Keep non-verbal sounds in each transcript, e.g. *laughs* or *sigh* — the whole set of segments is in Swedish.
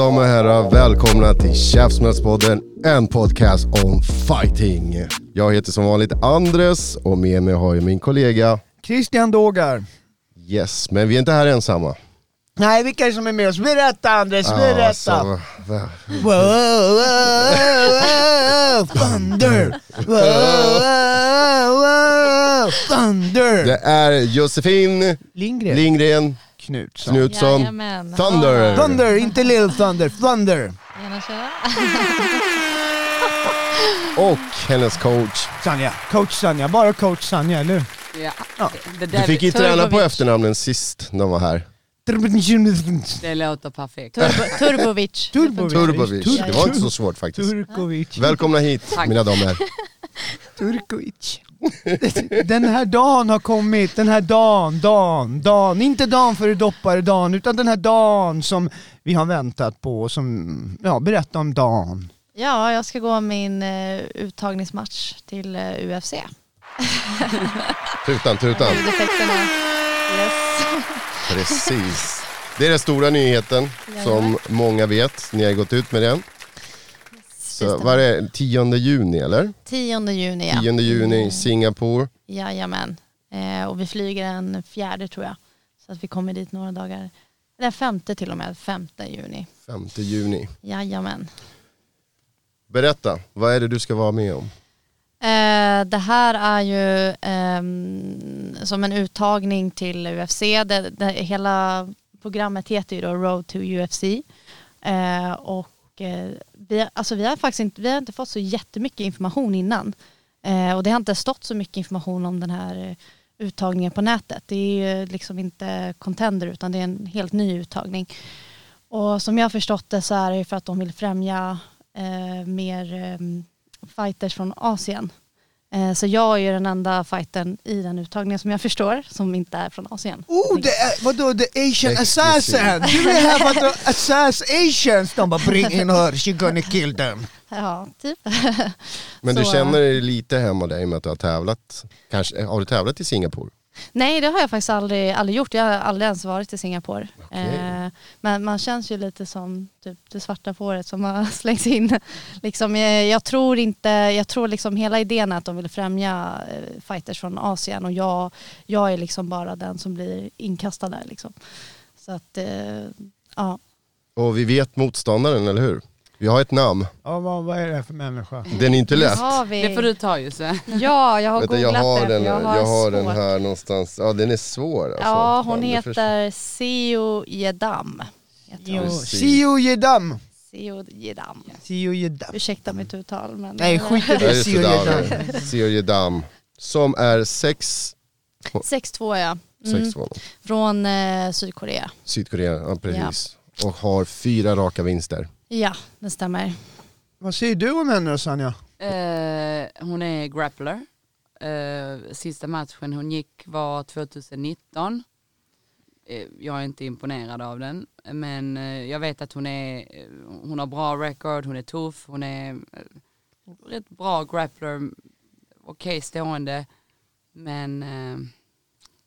Damer och herrar, välkomna till Käftsmällspodden, en podcast om fighting. Jag heter som vanligt Andres och med mig har jag min kollega Christian Dågar. Yes, men vi är inte här ensamma. Nej, vilka är det som är med oss? Berätta Andres, berätta! Alltså, Wow, wow, wow, thunder! Wow, wow, wow, thunder! det är Josefin Lindgren. Lindgren Knutsson. Knutsson Jajamän. Thunder. Thunder, inte Little Thunder, Thunder! Gärna köra. *laughs* och hennes coach. Sanja, coach Sanja, bara coach Sanja, eller hur? Ja. Ja. Det, Du fick ju träna på Turbovic. efternamnen sist de var här. Det låter perfekt. Turbo, *laughs* Turbovic. Turbovic. Turbovic. Det var inte så svårt faktiskt. Turkovic. Välkomna hit Tack. mina damer. *laughs* Turkovic. *laughs* Den här dagen har kommit, den här dagen, dagen, dagen. Inte dagen före dopparedagen, utan den här dagen som vi har väntat på. Som, ja, berätta om dagen. Ja, jag ska gå min uh, uttagningsmatch till uh, UFC. *laughs* Tutan, tutan. Ljudeffekterna. Yes. Precis. Det är den stora nyheten som många vet. Ni har gått ut med den. Så vad är det? 10 juni eller? 10 juni ja. 10 juni i Singapore. Jajamän. Eh, och vi flyger den fjärde tror jag. Så att vi kommer dit några dagar. Den femte till och med, femte juni. 5 juni. Jajamän. Berätta, vad är det du ska vara med om? Eh, det här är ju ehm, som en uttagning till UFC. Det, det, hela programmet heter ju då Road to UFC. Eh, och eh, vi, alltså vi har faktiskt inte, vi har inte fått så jättemycket information innan. Eh, och det har inte stått så mycket information om den här eh, uttagningen på nätet. Det är ju liksom inte contender utan det är en helt ny uttagning. Och som jag har förstått det så är det för att de vill främja eh, mer eh, fighters från Asien. Eh, så jag är ju den enda fightern i den uttagningen som jag förstår som inte är från Asien. Oh, det är, vadå, the Asian assassin! Du vill have to assass Asians! De bara bring in her, she gonna kill them. Ja, typ. Men du Så, känner dig lite hemma dig med att du har tävlat. Kanske, har du tävlat i Singapore? Nej, det har jag faktiskt aldrig, aldrig gjort. Jag har aldrig ens varit i Singapore. Okej. Eh, men man känns ju lite som typ, det svarta fåret som har *laughs* slängts in. liksom, eh, jag tror inte, jag tror liksom hela idén är att de vill främja eh, fighters från Asien och jag, jag är liksom bara den som blir inkastad där. Liksom. Så att, eh, ja. Och vi vet motståndaren, eller hur? Vi har ett namn. Ja, vad, vad är det för människa? Den är inte lätt. Har vi... Det får du ta Josse. Ja, jag har Vänta, googlat jag har, den, jag har, har den här någonstans. Ja, den är svår alltså. Ja, hon Fan, heter Seo Jedam. Sio Jedam. Seo Jedam. Sio Jedam. Ursäkta mitt uttal men... Nej, skit i Ja, det, det, Jedam. Seo Jedam. Som är 6 6-2 ja. Mm. 6-2. Från eh, Sydkorea. Sydkorea, ja precis. Och har fyra raka vinster. Ja, det stämmer. Vad säger du om henne Sanja? Eh, hon är grappler. Eh, sista matchen hon gick var 2019. Eh, jag är inte imponerad av den. Men eh, jag vet att hon är, eh, hon har bra record, hon är tuff, hon är eh, rätt bra grappler. Okej stående. Men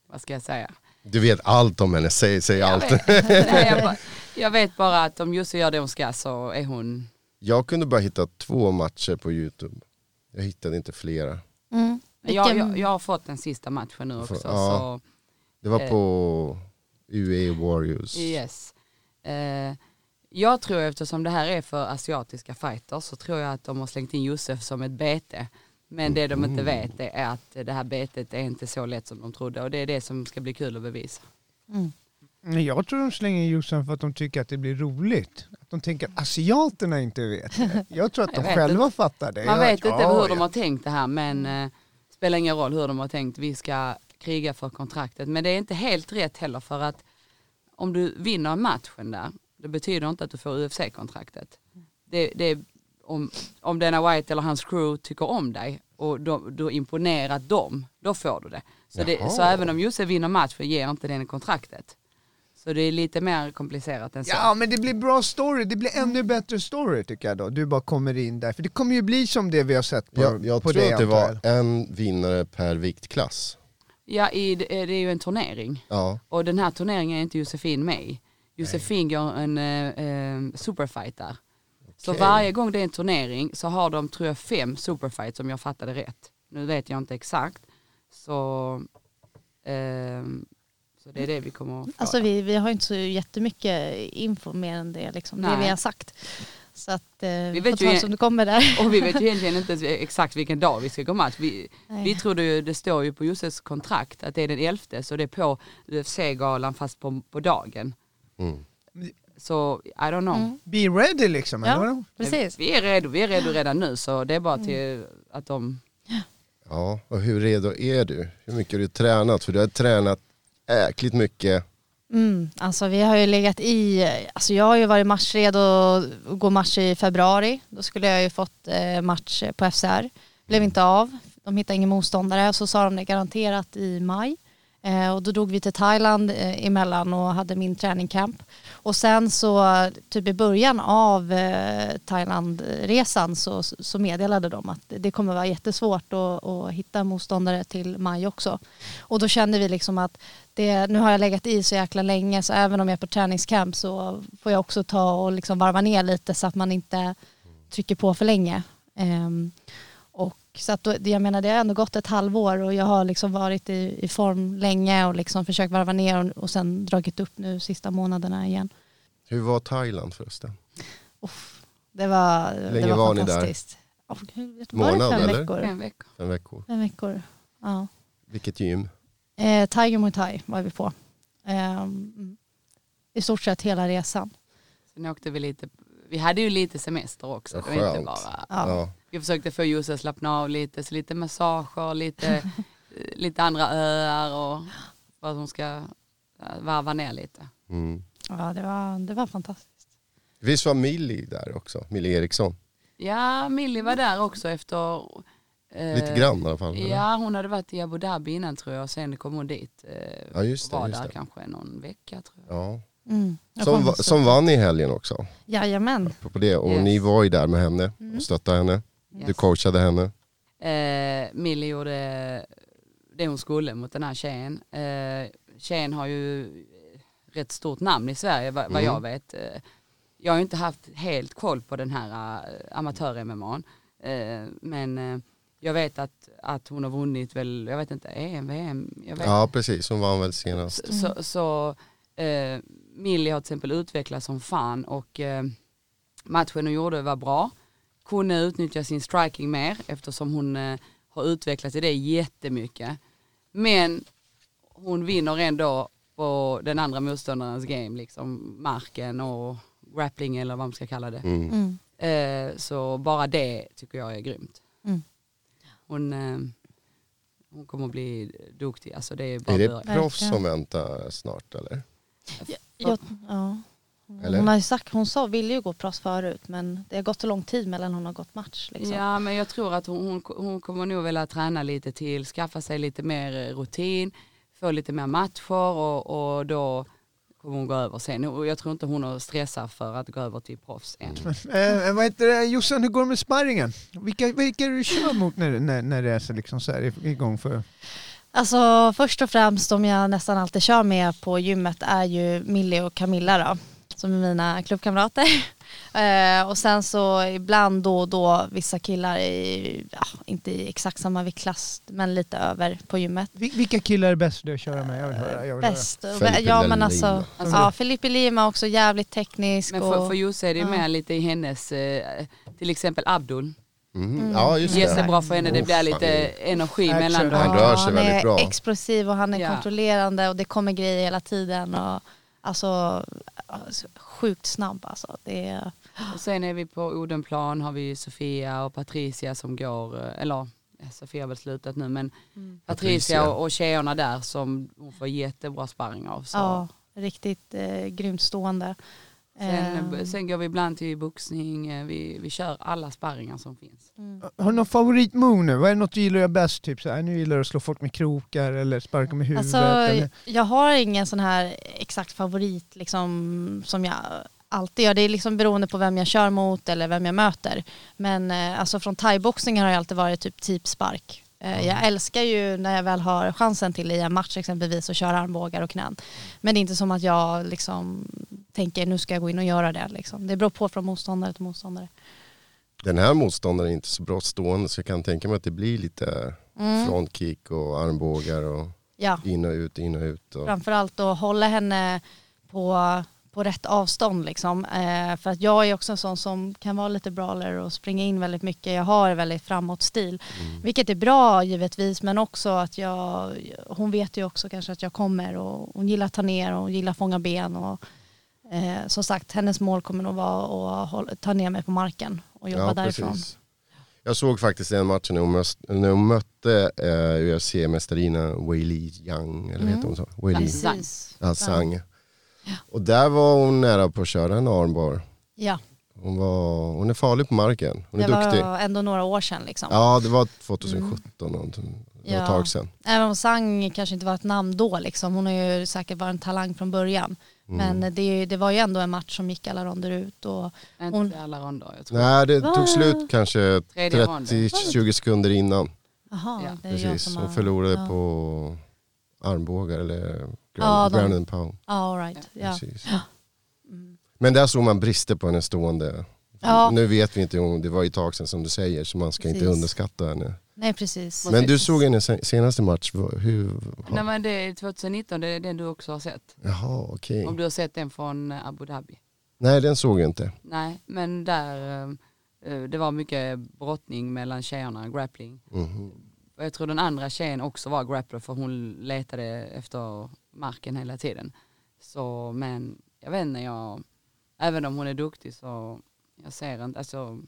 vad ska jag säga? Du vet allt om henne, säg, säg Jag allt. vet, *laughs* nej, jag, bara, jag vet bara att om Jussi gör det hon ska så är hon Jag kunde bara hitta två matcher på Youtube. Jag hittade inte flera. Mm. Jag, jag, jag har fått den sista matchen nu också. Ja. Så, Det var Eh. på UA Warriors. yes. Eh, jag tror eftersom det här är för asiatiska fighters så tror jag att de har slängt in Josef som ett bete. Men det de inte vet det är att det här betet är inte så lätt som de trodde och det är det som ska bli kul att bevisa. Mm. Nej, Jag tror de slänger Jossan för att de tycker att det blir roligt. Att de tänker att asiaterna inte vet det. Jag tror att *laughs* de Jag vet själva fattar det. Man Jag- vet inte ja, hur de ja. har tänkt det här men eh, spelar ingen roll hur de har tänkt. Vi ska kriga för kontraktet. Men det är inte helt rätt heller för att om du vinner matchen där, det betyder inte att du får UFC-kontraktet. Det, det om, om Dana White eller hans crew tycker om dig och de- du har imponerat dem, då får du det. Så, det, så även om Josse vinner matchen ger inte den kontraktet. Så det är lite mer komplicerat än så. Ja men det blir bra story, det blir ännu bättre story tycker jag då. Du bara kommer in där, för det kommer ju bli som det vi har sett på, Jag, jag på tror att det var en vinnare per viktklass. Ja, i, det är ju en turnering. Ja, Och den här turneringen är inte Josefin med i. Josefin går en eh, eh, superfight där. Så Okej. varje gång det är en turnering så har de tror jag fem superfights om jag fattade rätt. Nu vet jag inte exakt. Så, ehm, så det är det vi kommer att få. Alltså vi, vi har inte så jättemycket info mer än det, liksom, det vi har sagt. Så att eh, vi vet ju som det kommer där. *laughs* Och vi vet ju egentligen inte exakt vilken dag vi ska gå match. Vi, Nej. vi trodde ju, det står ju på Josses kontrakt att det är den 11 så det är på UFC-galan fast på, på dagen. mm. Så I don't know. Mm. Be ready liksom, eller Ja, vadå? precis. Vi är redo, vi är redo redan nu så det är bara till att de ja. Och hur redo är du? Hur mycket har du tränat? För du har tränat äkligt mycket. Mm, alltså vi har ju legat i, alltså jag har ju varit matchredo och gå match i februari. Då skulle jag ju fått eh, match på FCR. Blev inte av. De hittade ingen motståndare och så sa de det garanterat i maj. Eh, och då drog vi till Thailand eh, emellan och hade min träningcamp. Och sen så typ i början av eh, Thailandresan så, så meddelade de att det kommer vara jättesvårt att, att hitta motståndare till maj också. Och då kände vi liksom att det, nu har jag legat i så jäkla länge så även om jag är på träningscamp så får jag också ta och liksom varva ner lite så att man inte trycker på för länge. Ehm, så att då, jag menar det har ändå gått ett halvår och jag har liksom varit i, i form länge och liksom försökt varva ner och, och sen dragit upp nu sista månaderna igen. Hur var Thailand förresten? Uff, det var, länge det var, var ni där? fantastiskt. Gud, var Månad, fem eller? veckor? fem veckor. Fem veckor. Fem veckor, ja. Vilket gym? Eh, Tiger Muay Thai var vi på. Mm. I stort sett hela resan. Sen åkte vi lite, vi hade ju lite semester också. Det var inte bara, Ja. Ja. Vi försökte få Josse att slappna av lite, så lite massager, lite, *laughs* lite andra öar och för att hon ska eh, varva ner lite. Mm. Ja, det var, det var fantastiskt. Visst var Millie där också? Millie Eriksson? Ja, Millie var där också efter eh, Lite grann i alla fall. eller? Ja, hon hade varit i Abu Dhabi innan tror jag och sen kom hon dit. Eh, Ja, just det, var just där det. kanske någon vecka tror jag. Ja. Mm. Jag Som, som vann i helgen också. Jajamän. På det. Och Yes. ni var ju där med henne Mm. och stöttade henne. Du coachade henne. Eh, Millie gjorde det hon skulle mot den här tjejen. Eh, tjejen har ju rätt stort namn i Sverige vad, Mm. jag vet. Eh, jag har ju inte haft helt koll på den här uh, amatör-MMA. Eh, men eh, jag vet att, att hon har vunnit väl, jag vet inte, EM, VM, jag vet Ja precis, hon vann väl senast. Så, så, så eh, Millie har till exempel utvecklats som fan och eh, matchen hon gjorde var bra. Kunde utnyttja sin striking mer eftersom hon eh, har utvecklats i det jättemycket. Men hon vinner ändå på den andra motståndarens game, liksom marken och grappling eller vad man ska kalla det. Mm. Mm. Eh, så bara det tycker jag är grymt. Mm. Hon, eh, hon kommer att bli duktig, alltså det är bara Är det början. proffs som väntar snart eller? Jag, ja. Eller? Hon, har ju sagt, hon sa, ville ju gå proffs förut men det har gått så lång tid mellan hon har gått match. Liksom. Ja men jag tror att hon, hon, hon kommer nog vilja träna lite till, skaffa sig lite mer eh, rutin, få lite mer matcher och, och då kommer hon gå över sen. Och jag tror inte hon har stressat för att gå över till proffs än. *laughs* Eh, vad heter det, Jossan, hur går det med sparringen? Vilka, vilka är du kör mot när, när, när det är så, liksom så här igång för? Alltså först och främst som jag nästan alltid kör med på gymmet är ju Millie och Camilla då. Som är mina klubbkamrater. *laughs* Eh, och sen så ibland då och då vissa killar i, ja, inte i exakt samma viktklass men lite över på gymmet. Vil- Vilka killar är bäst du att köra med? Jag vill höra. Jag vill Bäst. Felipe Ja men Lima. alltså, Alltså- ja Felipe Lima också jävligt teknisk. Men för, och, för är det ju Ja. mer lite i hennes, eh, till exempel Abdul. Mm. Ja just Yes är det. bra för henne, det blir lite energi Action. mellan Han dem. rör sig han väldigt är bra. explosiv och han är Ja. kontrollerande och det kommer grejer hela tiden. Och, alltså, alltså sjukt snabb alltså. Det är, Och sen är vi på Odenplan har vi Sofia och Patricia som går, eh, eller Sofia har väl slutat nu men Mm. Patricia Patricia. och, och tjejerna där som hon får jättebra sparring av. Så. ja, riktigt eh, grymt stående. Sen, Eh, sen går vi ibland till boxning, eh, vi, vi kör alla sparringar som finns. mm. Har du någon favoritmove nu? Vad är något du gillar bäst? Typ så här, nu gillar du att slå folk med krokar eller sparka med huvudet? Alltså, eller? jag har ingen sån här exakt favorit liksom, som jag alltid gör. Det är liksom beroende på vem jag kör mot eller vem jag möter. Men eh, alltså, från thaiboxningen har jag alltid varit typ typspark. Eh, Jag älskar ju när jag väl har chansen till i en match exempelvis att köra armbågar och knän. Men det är inte som att jag liksom tänker nu ska jag gå in och göra det. Liksom. Det beror på från motståndare till motståndare. Den här motståndaren är inte så bra stående så jag kan tänka mig att det blir lite Mm. frontkick och armbågar och Ja. in och ut, in och ut. Och... framförallt att hålla henne på, på rätt avstånd. Liksom. Eh, för att jag är också en sån som kan vara lite brawler och springa in väldigt mycket. Jag har väldigt framåt-stil. Vilket är bra givetvis men också att jag, hon vet ju också kanske att jag kommer och hon gillar att ta ner och hon gillar att fånga ben. Och, eh, som sagt, hennes mål kommer nog vara att ta ner mig på marken och jobba Ja, därifrån. precis. Jag såg faktiskt den matchen när hon, mös- när hon mötte eh, UFC-mästarinnan Weili Yang, eller Mm. heter hon så? Weili Precis. Och där var hon nära på att köra en armbar. Ja, Hon, var, hon är farlig på marken, hon är det duktig. var ändå några år sedan. Liksom. Ja, det var 2017, någonting. det var ett Ja. tag sedan. Även om Sang kanske inte var ett namn då liksom. Hon har ju säkert varit en talang från början. Mm. Men det, det var ju ändå en match som gick alla ronder ut. Och, Inte Hon- alla ronder. Jag tror. Nej, det Va? tog slut kanske Tredje ronden. 30-20 sekunder innan. aha, Ja, det är jag Precis. Hon förlorade ja. på armbågar eller ground, Ja, de- ground and pound. Ja, all right. Ja. Precis. Mm. Men där såg man brister på hennes stående. Ja. Nu vet vi inte, om det var ett tag sedan som du säger så man ska inte Precis. underskatta henne. Nej, precis. Men du såg hennes sen- senaste match, hur? Nej men det är 2019, det är den du också har sett. Jaha, okej. Om du har sett den från eh, Abu Dhabi. Nej den såg jag inte. Nej, men där, eh, eh, det var mycket brottning mellan tjejerna, grappling. Mhm. Och jag tror den andra tjejen också var grappler för hon letade efter marken hela tiden. Så men jag vet inte, jag, även om hon är duktig så jag ser inte, alltså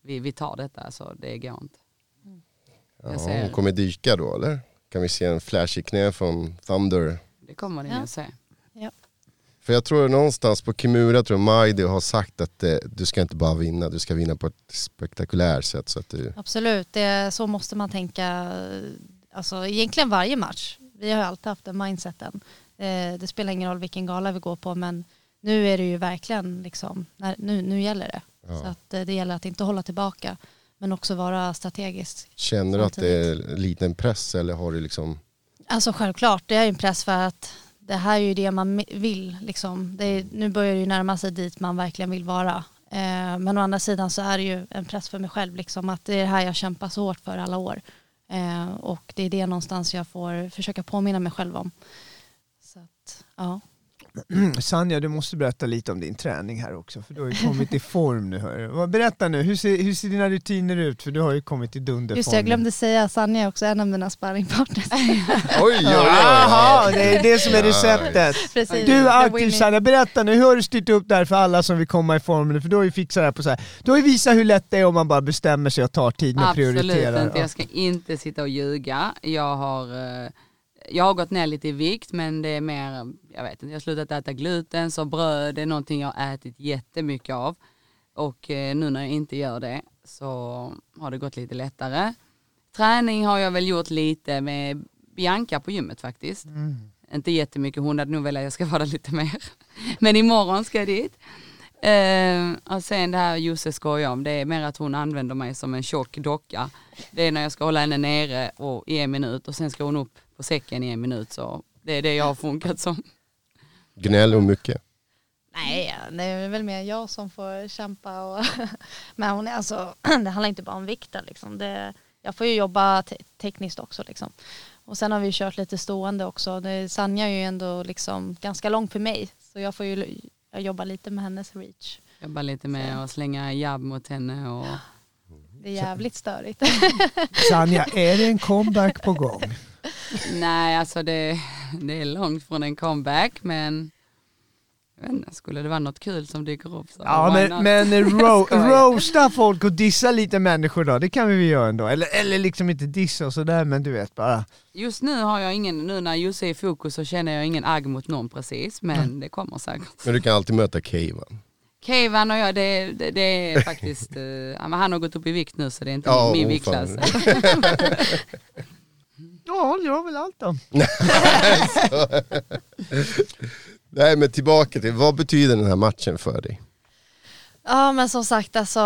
vi, vi tar detta, alltså det går inte. Ja, ser. hon kommer dyka då eller? Kan vi se en flash i knä från Thunder? Det kommer ni Ja. att se. För jag tror någonstans på Kimura tror jag Maidi har sagt att eh, du ska inte bara vinna, du ska vinna på ett spektakulärt sätt. Så att du, Absolut, det, så måste man tänka. Alltså, egentligen varje match. Vi har alltid haft den mindseten. Eh, det spelar ingen roll vilken gala vi går på men nu är det ju verkligen liksom, när, nu, nu gäller det. Ja. Så att, eh, det gäller att inte hålla tillbaka men också vara strategisk. känner du att det är liten press eller har du liksom Alltså självklart, det är ju en press för att det här är ju det man vill. Liksom. Det är, nu börjar det ju närma sig dit man verkligen vill vara. Eh, men å andra sidan så är det ju en press för mig själv. Liksom, att det är det här jag kämpar så hårt för alla år. Eh, och det är det någonstans jag får försöka påminna mig själv om. Så att, ja. *clears throat* Sanja, du måste berätta lite om din träning här också, för du har ju kommit i *laughs* form nu. Hör. Berätta nu, hur ser, hur ser dina rutiner ut? För du har ju kommit i dunderform. Just det, jag glömde säga Sanja är också en av mina sparringpartners. *laughs* Oj, oj, oj. *laughs* Jaha, det är det som är receptet. Precis. Du är aktiv. Sanja, berätta nu, hur har du styrt upp det här för alla som vill komma i form nu? För du har ju fixat det här på så här. Du har ju visat hur lätt det är om man bara bestämmer sig och tar tid med Absolut prioriterar. inte, jag ska inte sitta och ljuga. Jag har, eh, jag har gått ner lite i vikt men det är mer, jag vet inte, jag har slutat äta gluten så bröd är någonting jag har ätit jättemycket av. Och eh, nu när jag inte gör det så har det gått lite lättare. Träning har jag väl gjort lite med Bianca på gymmet faktiskt. Inte jättemycket, hon hade nog velat att jag ska vara där *laughs* lite mer. Men imorgon ska jag dit. Eh, och sen det här Josse skojar om, det är mer att hon använder mig som en tjock docka. Det är när jag ska hålla henne nere och, i en minut och sen ska hon upp på säcken i en minut. Så det är det jag har funkat som. Gnäll och mycket. Nej, det är väl mer jag som får kämpa. Och *laughs* men hon är alltså, *clears throat* det handlar inte bara om vikten. Liksom. Det, jag får ju jobba te- tekniskt också. Liksom. Och sen har vi kört lite stående också. Det, Sanja är ju ändå liksom ganska lång för mig. Så jag får ju jag jobbar lite med hennes reach. Jobbar lite med att slänga jabb mot henne och Det är jävligt störigt. Sanja, är det en comeback på gång? *laughs* *laughs* nej alltså det, det är långt från en comeback men jag vet inte, skulle det vara något kul som dyker upp så Ja men, men *laughs* ro, roasta folk och dissa lite människor då, det kan vi väl göra ändå. Eller, eller liksom inte dissa och sådär men du vet bara. Just nu har jag ingen, nu när Josse är i fokus så känner jag ingen agg mot någon precis men det kommer säkert. Men du kan alltid möta Keivan. Kevan och jag, det, det, det är faktiskt, *laughs* men han har gått upp i vikt nu så det är inte Ja, min viktklass. Ja, det var väl allt då. *laughs* Nej men tillbaka till, vad betyder den här matchen för dig? Ja men som sagt alltså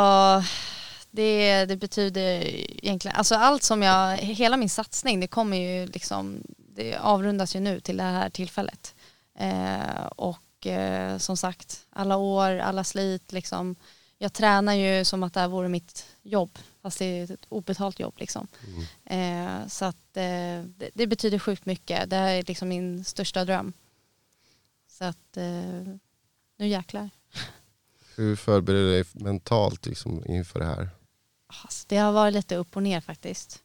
det, det betyder egentligen, alltså allt som jag, hela min satsning det kommer ju liksom, det avrundas ju nu till det här tillfället. Eh, och eh, som sagt, alla år, alla slit liksom. Jag tränar ju som att det här vore mitt jobb, fast det är ett obetalt jobb liksom. Eh, så att eh, det, det betyder sjukt mycket, det här är liksom min största dröm. Så att eh, nu jäklar. Hur förbereder du dig mentalt liksom, inför det här? Alltså, det har varit lite upp och ner faktiskt.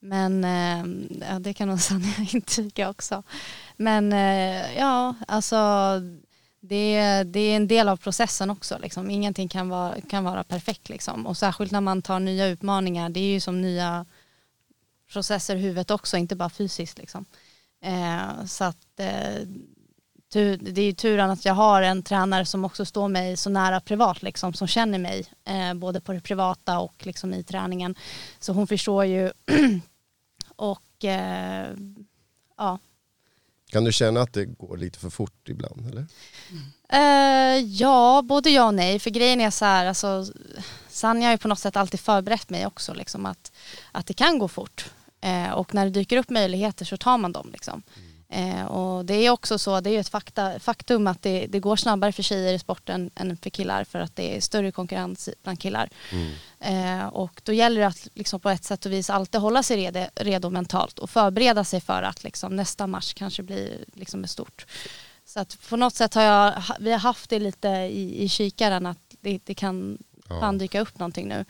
Men eh, ja, det kan nog *laughs* Sanja intyga också. Men eh, ja, alltså det, det är en del av processen också. Liksom. Ingenting kan vara, kan vara perfekt. Liksom. Och särskilt när man tar nya utmaningar. Det är ju som nya processer i huvudet också, inte bara fysiskt. Liksom. Eh, så att eh, tur, det är ju turen att jag har en tränare som också står mig så nära privat, liksom, som känner mig eh, både på det privata och liksom, i träningen. Så hon förstår ju *clears throat* och eh, ja. Kan du känna att det går lite för fort ibland eller? Eh, ja, både ja och nej. För grejen är så här, alltså, Sanja har ju på något sätt alltid förberett mig också, liksom, att, att det kan gå fort. Eh, och när det dyker upp möjligheter så tar man dem. Liksom. Eh, och det är också så, det är ju ett fakta, faktum att det, det går snabbare för tjejer i sporten än för killar för att det är större konkurrens bland killar. Eh, och då gäller det att liksom, på ett sätt och vis alltid hålla sig redo, redo mentalt och förbereda sig för att liksom, nästa match kanske blir liksom, stort. Så att på något sätt har jag, vi har haft det lite i, i kikaren att det, det kan Ja. fan dyka upp någonting nu.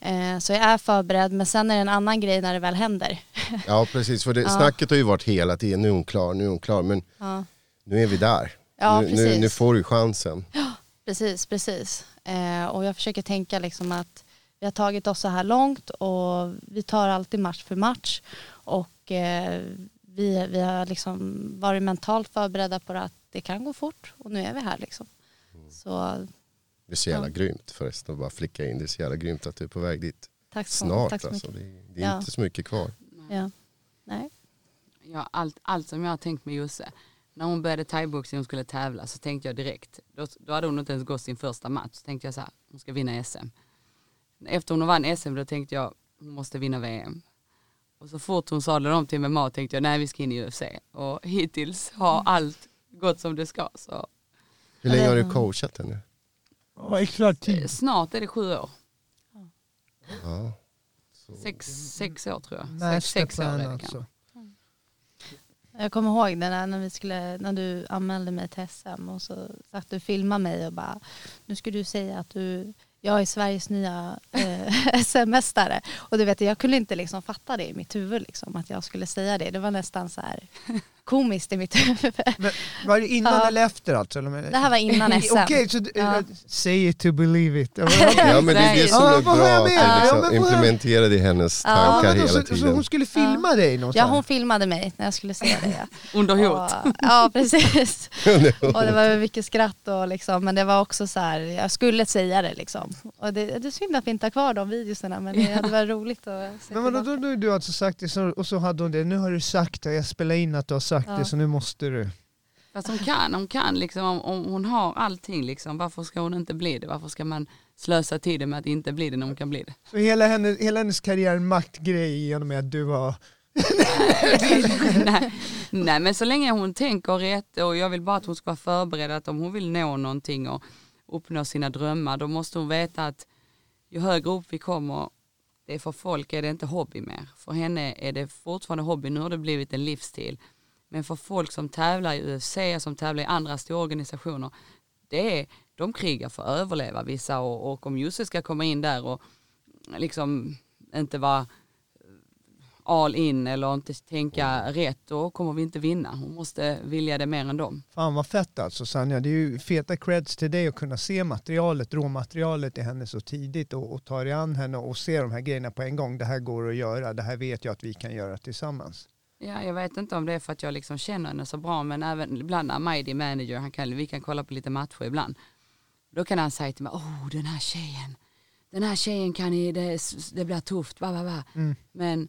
Eh, så jag är förberedd men sen är det en annan grej när det väl händer. Ja precis, för det, *laughs* Ja. snacket har ju varit hela tiden, nu är hon klar, nu är hon klar, men ja. nu är vi där. Ja, nu, nu, precis. nu får du chansen. Precis, precis. Eh, och jag försöker tänka liksom att vi har tagit oss så här långt och vi tar alltid match för match. Och eh, vi, vi har liksom varit mentalt förberedda på att det kan gå fort och nu är vi här liksom. Så Det är så jävla Ja. grymt förresten att bara flicka in, det är så jävla grymt att du är på väg dit. tack så, Snart tack så alltså, mycket. det, det är Ja. inte så mycket kvar. Ja. Nej. Ja, allt, allt som jag har tänkt med Josse. När hon började thaiboxning och skulle tävla så tänkte jag direkt, då, då hade hon inte ens gått sin första match, så tänkte jag så här, hon ska vinna SM. Efter hon vann SM då tänkte jag, hon måste vinna VM. Och så fort hon sa det om till MMA tänkte jag, nej vi ska in i UFC. Och hittills har allt gått som det ska. Så Hur länge har du coachat henne? Ja, exakt eh, snart är det sju år. Ja. Sex, sex år tror jag. Nej, Sex, sex år är det alltså. kanske. Jag kommer ihåg det där när, vi skulle, när du anmälde mig till SM och så satt du och filmade mig och bara nu ska du säga att du, jag är Sveriges nya eh, *laughs* SM-mästare. Och du vet, jag kunde inte liksom fatta det i mitt huvud liksom, att jag skulle säga det. Det var nästan så här komiskt i mitt *laughs* huvud. Men Var det innan Ja. eller efter alltså? eller? Det här var innan SM. *laughs* Okej, så Ja. ja. say it to believe it. Ja, *laughs* ja men det är det som Ja, är bra, har jag att Ja, liksom men vad- implementerar det i hennes Ja, tankar hela så, så tiden. hon skulle filma dig Ja, någonstans? hon filmade mig när jag skulle säga det. ja. Under hot. Och, ja, precis. Och det var mycket skratt och liksom, men det var också så här, jag skulle säga det liksom. Och det, det är synd att vi inte har kvar de videorna, men det hade varit roligt att se Men vadå, då, då, du har alltså sagt det och så hade hon det, nu har du sagt det, jag spelar in att du har sagt Ja. det så nu måste du. Fast hon kan, hon kan liksom, om, om hon har allting liksom, varför ska hon inte bli det? Varför ska man slösa tiden med att inte bli det när hon kan bli det? Så hela, henne, hela hennes karriär är en maktgrej genom att du har... nej, nej men så länge hon tänker rätt och jag vill bara att hon ska vara förberedd att om hon vill nå någonting och uppnå sina drömmar då måste hon veta att ju högre upp vi kommer det är för folk är det inte hobby mer. För henne är det fortfarande hobby, nu har det blivit en livsstil. Men för folk som tävlar i UFC, som tävlar i andra stora organisationer, det är, de krigar för att överleva vissa och, och om Jussi ska komma in där och liksom inte vara all in eller inte tänka rätt, då kommer vi inte vinna. Hon måste vilja det mer än dem. Fan vad fett alltså Sanja. Det är ju feta creds till dig att kunna se materialet, råmaterialet i henne så tidigt och, och ta dig an henne och se de här grejerna på en gång. Det här går att göra, det här vet jag att vi kan göra tillsammans. Ja, jag vet inte om det är för att jag liksom känner henne så bra, men även ibland när Mighty manager, han kan, vi kan kolla på lite matcher ibland. Då kan han säga till mig, åh den här tjejen, den här tjejen kan ni, det, det blir tufft, va, va, va. Men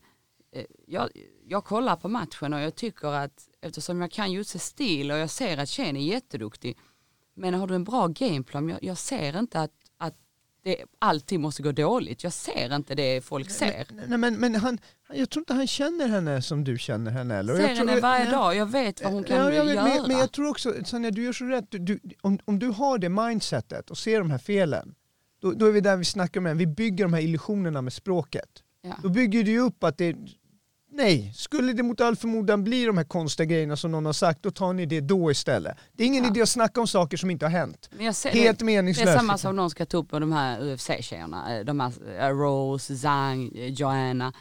eh, jag, jag kollar på matchen och jag tycker att eftersom jag kan Jusses stil och jag ser att tjejen är jätteduktig, men har du en bra gameplan, jag, jag ser inte att det alltid måste gå dåligt. Jag ser inte det folk ser. Nej, men, men han, jag tror inte han känner henne som du känner henne. Eller? Ser jag tror- henne varje Nej. dag, jag vet vad hon kan Ja, göra. men, men jag tror också, Sanja du gör så rätt, du, du, om, om du har det mindsetet och ser de här felen, då, då är vi där vi snackar om det, vi bygger de här illusionerna med språket. Ja. Då bygger du upp att det, nej, skulle det mot all förmodan bli de här konstiga grejerna som någon har sagt, då tar ni det då istället. Det är ingen Ja. idé att snacka om saker som inte har hänt. Ser, Helt det, meningslöst. Det är samma som någon ska ta upp med de här UFC-tjejerna, eh, de här eh, Rose, Zhang, eh, Joanna.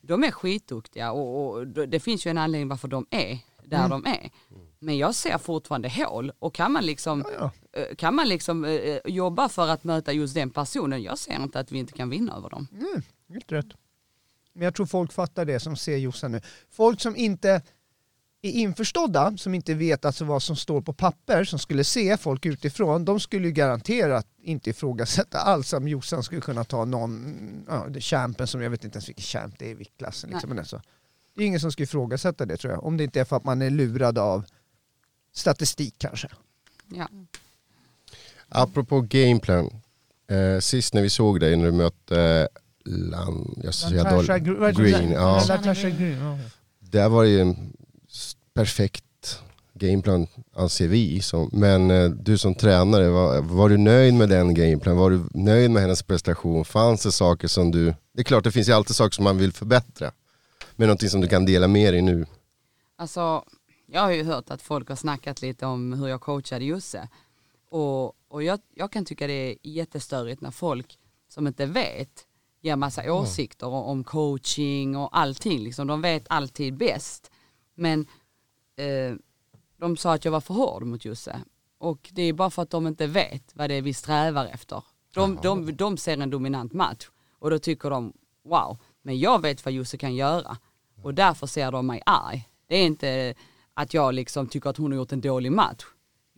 De är skitduktiga och, och det finns ju en anledning varför de är där Mm. de är. Men jag ser fortfarande hål och kan man liksom, Ja, eh, kan man liksom jobba för att möta just den personen, jag ser inte att vi inte kan vinna över dem. Mm, helt rätt. Men jag tror folk fattar det som ser Jossan nu. Folk som inte är införstådda, som inte vet alltså vad som står på papper, som skulle se folk utifrån, de skulle ju garanterat inte ifrågasätta alls om Jossan skulle kunna ta någon, ja, champen som jag vet inte ens vilken champ det är i viktklassen. Liksom, men alltså, det är ingen som skulle ifrågasätta det tror jag, om det inte är för att man är lurad av statistik kanske. Ja. Apropå gameplan. Eh, sist när vi såg dig när du mötte eh, Lan, jag ska säga Natasha Green. hon? Ja. Natasha Green, ja. Där var det ju en perfekt gameplan anser vi. Som, men eh, du som tränare, var, var du nöjd med den gameplan? Var du nöjd med hennes prestation? Fanns det saker som du... Det är klart det finns ju alltid saker som man vill förbättra. Men någonting som du kan dela med dig nu? Alltså, jag har ju hört att folk har snackat lite om hur jag coachade Josse. Och, och jag, jag kan tycka det är jättestörigt när folk som inte vet ger massa åsikter om, om coaching och allting. Liksom. De vet alltid bäst. Men eh, de sa att jag var för hård mot Josse. Och det är bara för att de inte vet vad det är vi strävar efter. De, de, de ser en dominant match och då tycker de wow, men jag vet vad Josse kan göra. Och därför ser de mig arg. Det är inte att jag liksom tycker att hon har gjort en dålig match.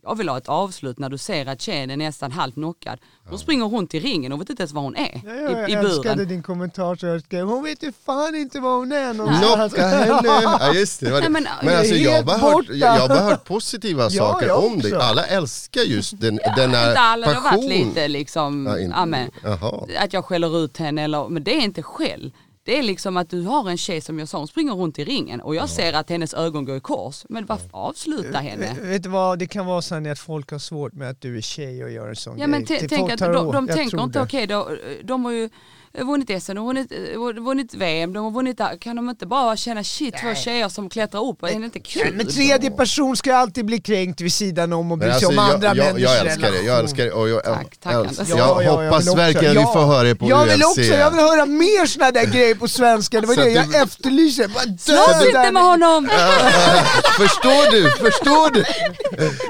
Jag vill ha ett avslut när du ser att tjejen är nästan halvt knockad. Hon springer runt i ringen och vet inte ens var hon är Ja, jag i, i älskade buren. din kommentar så jag skrev, hon vet ju fan inte var hon är någonstans. Knocka henne! *laughs* Ja just det, det var det. Nej, Men, men, alltså jag har bara hört, jag, jag har bara hört positiva *laughs* saker jag om dig. Alla älskar just den, den här Inte alla, det har varit passion. lite liksom, Ja, ja, Jaha. att jag skäller ut henne eller, men det är inte skäll. Det är liksom att du har en tjej som jag sa, hon springer runt i ringen och jag ser att hennes ögon går i kors. Men varför avsluta henne? Vet- Vet du vad, det kan vara så att folk har svårt med att du är tjej och gör en sån Ja men grej. Det tänk att de, de tänker inte okej, då, de har ju vunnit SM, de har vunnit, eh, vunnit VM, de har vunnit. Kan de inte bara känna shit, två tjejer som klättrar upp, är det inte Nej, kul? men tredje person ska alltid bli kränkt vid sidan om och bry sig alltså, om jag, andra jag, människors jag älskar det, jag älskar det och jag, Tack, tack, jag, jag Ja, ja, hoppas också- verkligen vi får höra det på Jag vill UFC. också, jag vill höra mer såna där *laughs* grejer på svenska, det var Så det jag efterlyser. Slåss inte med honom! *laughs* Förstår du? Förstår du?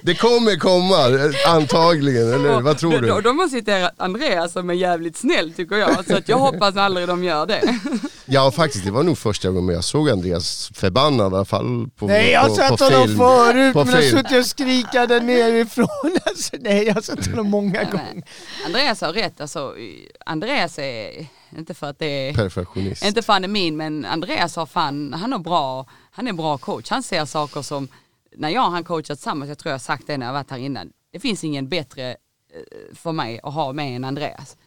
Det kommer komma, antagligen, eller vad tror De, du? de, de har citerat Andreas som är jävligt snäll tycker jag, så att jag hoppas aldrig de gör det. Ja faktiskt, det var nog första gången jag såg Andreas förbannad i alla fall på, Nej jag har på, sett på honom film. förut, På men jag har film. suttit och skrikat där nerifrån. *laughs* Alltså, nej jag har sett honom många gånger. Andreas har rätt, alltså, Andreas är, inte för att det är Perfektionist. Inte fan är min men Andreas har fan, han är bra, han är bra coach. Han ser saker som, när jag och han coachat tillsammans, jag tror jag har sagt det när jag varit här innan, det finns ingen bättre för mig att ha med än Andreas.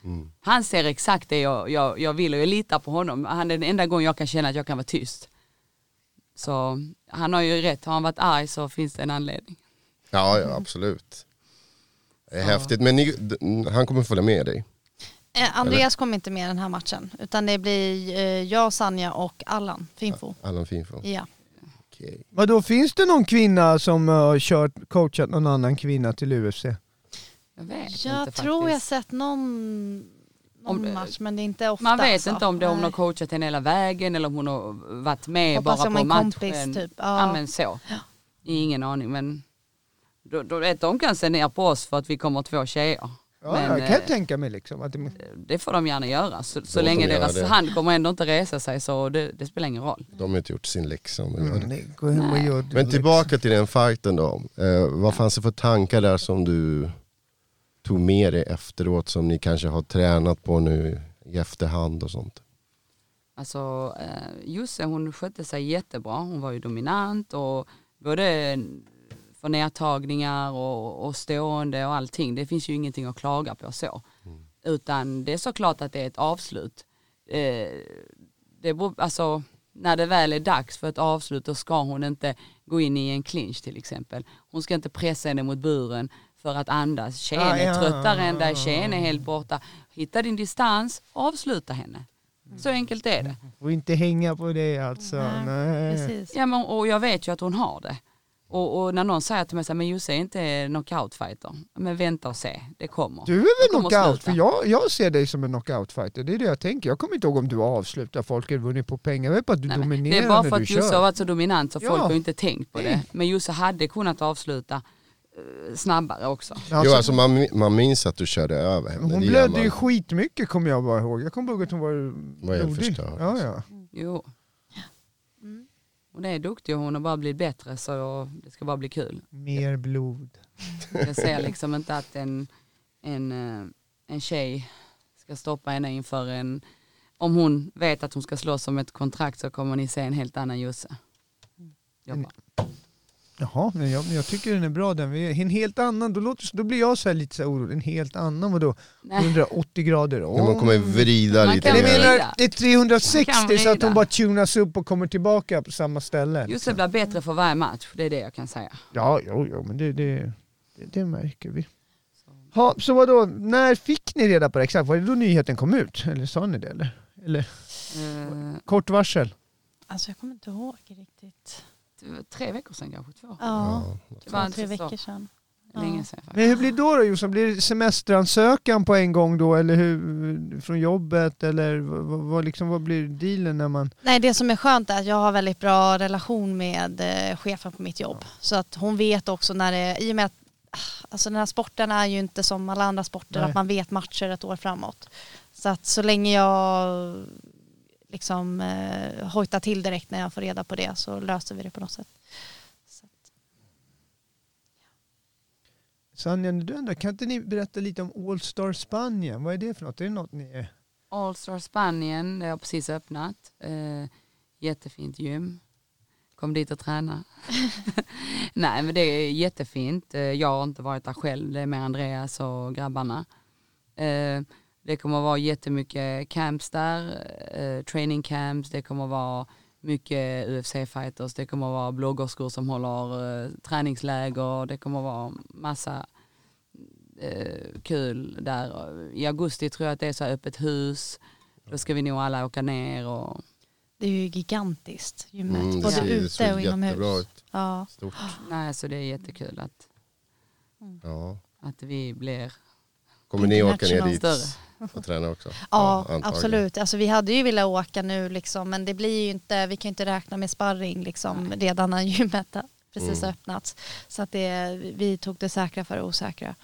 Han ser exakt det jag, jag, jag vill och jag litar på honom. Han är den enda gången jag kan känna att jag kan vara tyst. Så han har ju rätt, har han varit arg så finns det en anledning. Ja, ja absolut. Det är häftigt, men ni, han kommer följa med dig. Eh, Andreas kommer inte med den här matchen utan det blir eh, jag, Sanja och Allan Finfo. Allan Finfo. Ja. Okej. Vadå, finns det någon kvinna som har kört, coachat någon annan kvinna till UFC? Jag vet Jag inte tror jag faktiskt. sett någon, någon Om- match men det är inte ofta. Man vet alltså. inte om det, hon har Nej. coachat henne hela vägen eller om hon har varit med Hoppas bara på en matchen. kompis, typ. Ja. Ja. men så. Ingen aning men då, då vet de kan se ner på oss för att vi kommer två tjejer. Ja, men, jag kan eh, tänka mig liksom att det, det får de gärna göra. Så, så länge deras det. hand kommer ändå inte resa sig så det, det spelar ingen roll. De har inte gjort sin läxa. om mm, det. Men tillbaka till den fighten då. Eh, vad fanns det för tankar där som du tog med dig efteråt som ni kanske har tränat på nu i efterhand och sånt? Alltså eh, Josse hon skötte sig jättebra. Hon var ju dominant och både för nedtagningar och, och stående och allting. Det finns ju ingenting att klaga på så. Utan det är såklart att det är ett avslut. Eh, det beror, alltså, när det väl är dags för ett avslut då ska hon inte gå in i en clinch till exempel. Hon ska inte pressa henne mot buren för att andas. Tjejen Ah, är ja. tröttare än dig, tjejen är helt borta. Hitta din distans, avsluta henne. Så enkelt är det. *laughs* Och inte hänga på det alltså. Nej, Nej. Precis. Ja, men, och jag vet ju att hon har det. Och, och när någon säger till mig så här, men Josse är inte knockoutfighter. Men vänta och se, det kommer. Du är väl knockout? För jag, jag ser dig som en knockoutfighter. Det är det jag tänker. Jag kommer inte ihåg om du avslutar folk eller vunnit på pengar. Jag vet bara att du Nej, dominerar det är bara när för du att Josse har kör. varit så dominant så Ja. folk har inte tänkt på det. Men Josse hade kunnat avsluta snabbare också. jo, Alltså, alltså man, man minns att du körde över henne. hon blödde ju skitmycket kommer jag bara ihåg. Jag kommer ihåg att hon var blodig. Ja, ja. Jo. Mm. Hon är duktig och hon har bara blivit bättre så det ska bara bli kul. Mer blod. Jag ser liksom inte att en, en, eh, en tjej ska stoppa henne inför en, om hon vet att hon ska slåss om ett kontrakt så kommer ni se en helt annan Josse. Jaha, men jag, jag tycker den är bra den. En helt annan, då, låter, då blir jag så här lite så här orolig. En helt annan, vadå? nej. 180 grader? Ja, man kommer vrida Man lite mer. menar, det är 360 Man kan så att hon bara tunas upp och kommer tillbaka på samma ställe. Josse blir bättre för varje match, det är det jag kan säga. Ja, jo, jo men det, det, det, det märker vi. Ha, så vadå, när fick ni reda på det exakt? Var det då nyheten kom ut? Eller sa ni det? Eller, eller Eh, kort varsel? Alltså jag kommer inte ihåg riktigt. Tre veckor sedan kanske, två. Ja, Det två, var tre veckor sedan. länge sedan faktiskt. Men hur blir det då, då Jossan? Blir det semesteransökan på en gång då? Eller hur, från jobbet? Eller vad, vad- liksom, vad blir dealen när man... Nej, det som är skönt är att jag har väldigt bra relation med eh, chefen på mitt jobb. Så att hon vet också när det, i och med att ah, alltså den här sporten är ju inte som alla andra sporter, Nej. att man vet matcher ett år framåt. Så att så länge jag liksom eh, hojtar till direkt när jag får reda på det så löser vi det på något sätt. Så att, Sanja, du ändå, kan inte ni berätta lite om All Star Spanien? Vad är det för något? Är det något ni är... All Star Spanien, det har precis öppnat. Eh, jättefint gym. Kom dit och träna. *laughs* Nej men det är jättefint. Eh, jag har inte varit där själv, det är med Andreas och grabbarna. Eh, det kommer att vara jättemycket camps där, eh, training camps, det kommer att vara mycket UFC-fighters, det kommer att vara bloggerskor som håller eh, träningsläger, det kommer att vara massa eh, kul där. I augusti tror jag att det är så här öppet hus, då ska vi nog alla åka ner och det är ju gigantiskt gymmet, Mm, både ser- ute och inomhus. ut. Ja. Stort. nej så det är jättekul att, Ja. att vi blir Kommer ni åka ner dit större. och träna också? *laughs* Ja, antagligen. absolut. Alltså, vi hade ju velat åka nu liksom, men det blir ju inte, vi kan ju inte räkna med sparring liksom, redan när *laughs* gymmet precis Mm. öppnats. Så att det, vi tog det säkra för det osäkra.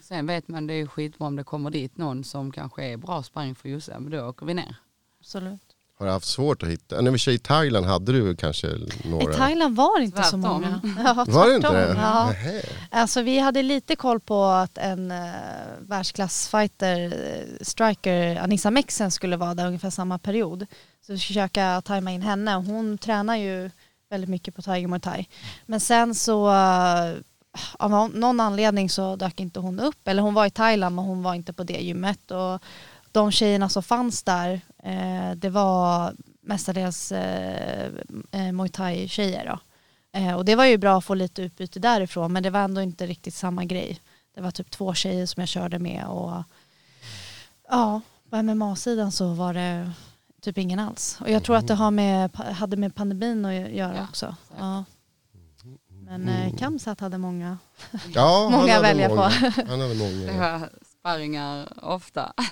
Sen vet man det är skitbra om det kommer dit någon som kanske är bra sparring för Josse, men då åker vi ner. Absolut. Har du haft svårt att hitta? När vi kör i Thailand hade du kanske några? I Thailand var det inte så Tvärtom. många. Ja, *laughs* Var det inte det? Ja. Alltså, vi hade lite koll på att en uh, världsklassfighter, eh, striker, Anissa Mexen skulle vara där ungefär samma period. Så vi ska försöka tajma in henne. Hon tränar ju väldigt mycket på Tiger Muay Thai. Men sen så eh, av någon- anledning så dök inte hon upp. Eller hon var i Thailand men hon var inte på det gymmet. Och de tjejerna som fanns där eh, det var mestadels eh, eh, Muay Thai-tjejer. Då. Eh, och det var ju bra att få lite utbyte därifrån men det var ändå inte riktigt samma grej. Det var typ två tjejer som jag körde med och ja, på MMA-sidan så var det typ ingen alls. Och jag tror att det har med, hade med pandemin att göra Ja, också. Ja. Men eh, Kamsat hade många. Ja, *laughs* Många hade välja på. Han hade Det många. var sparringar ofta. *laughs*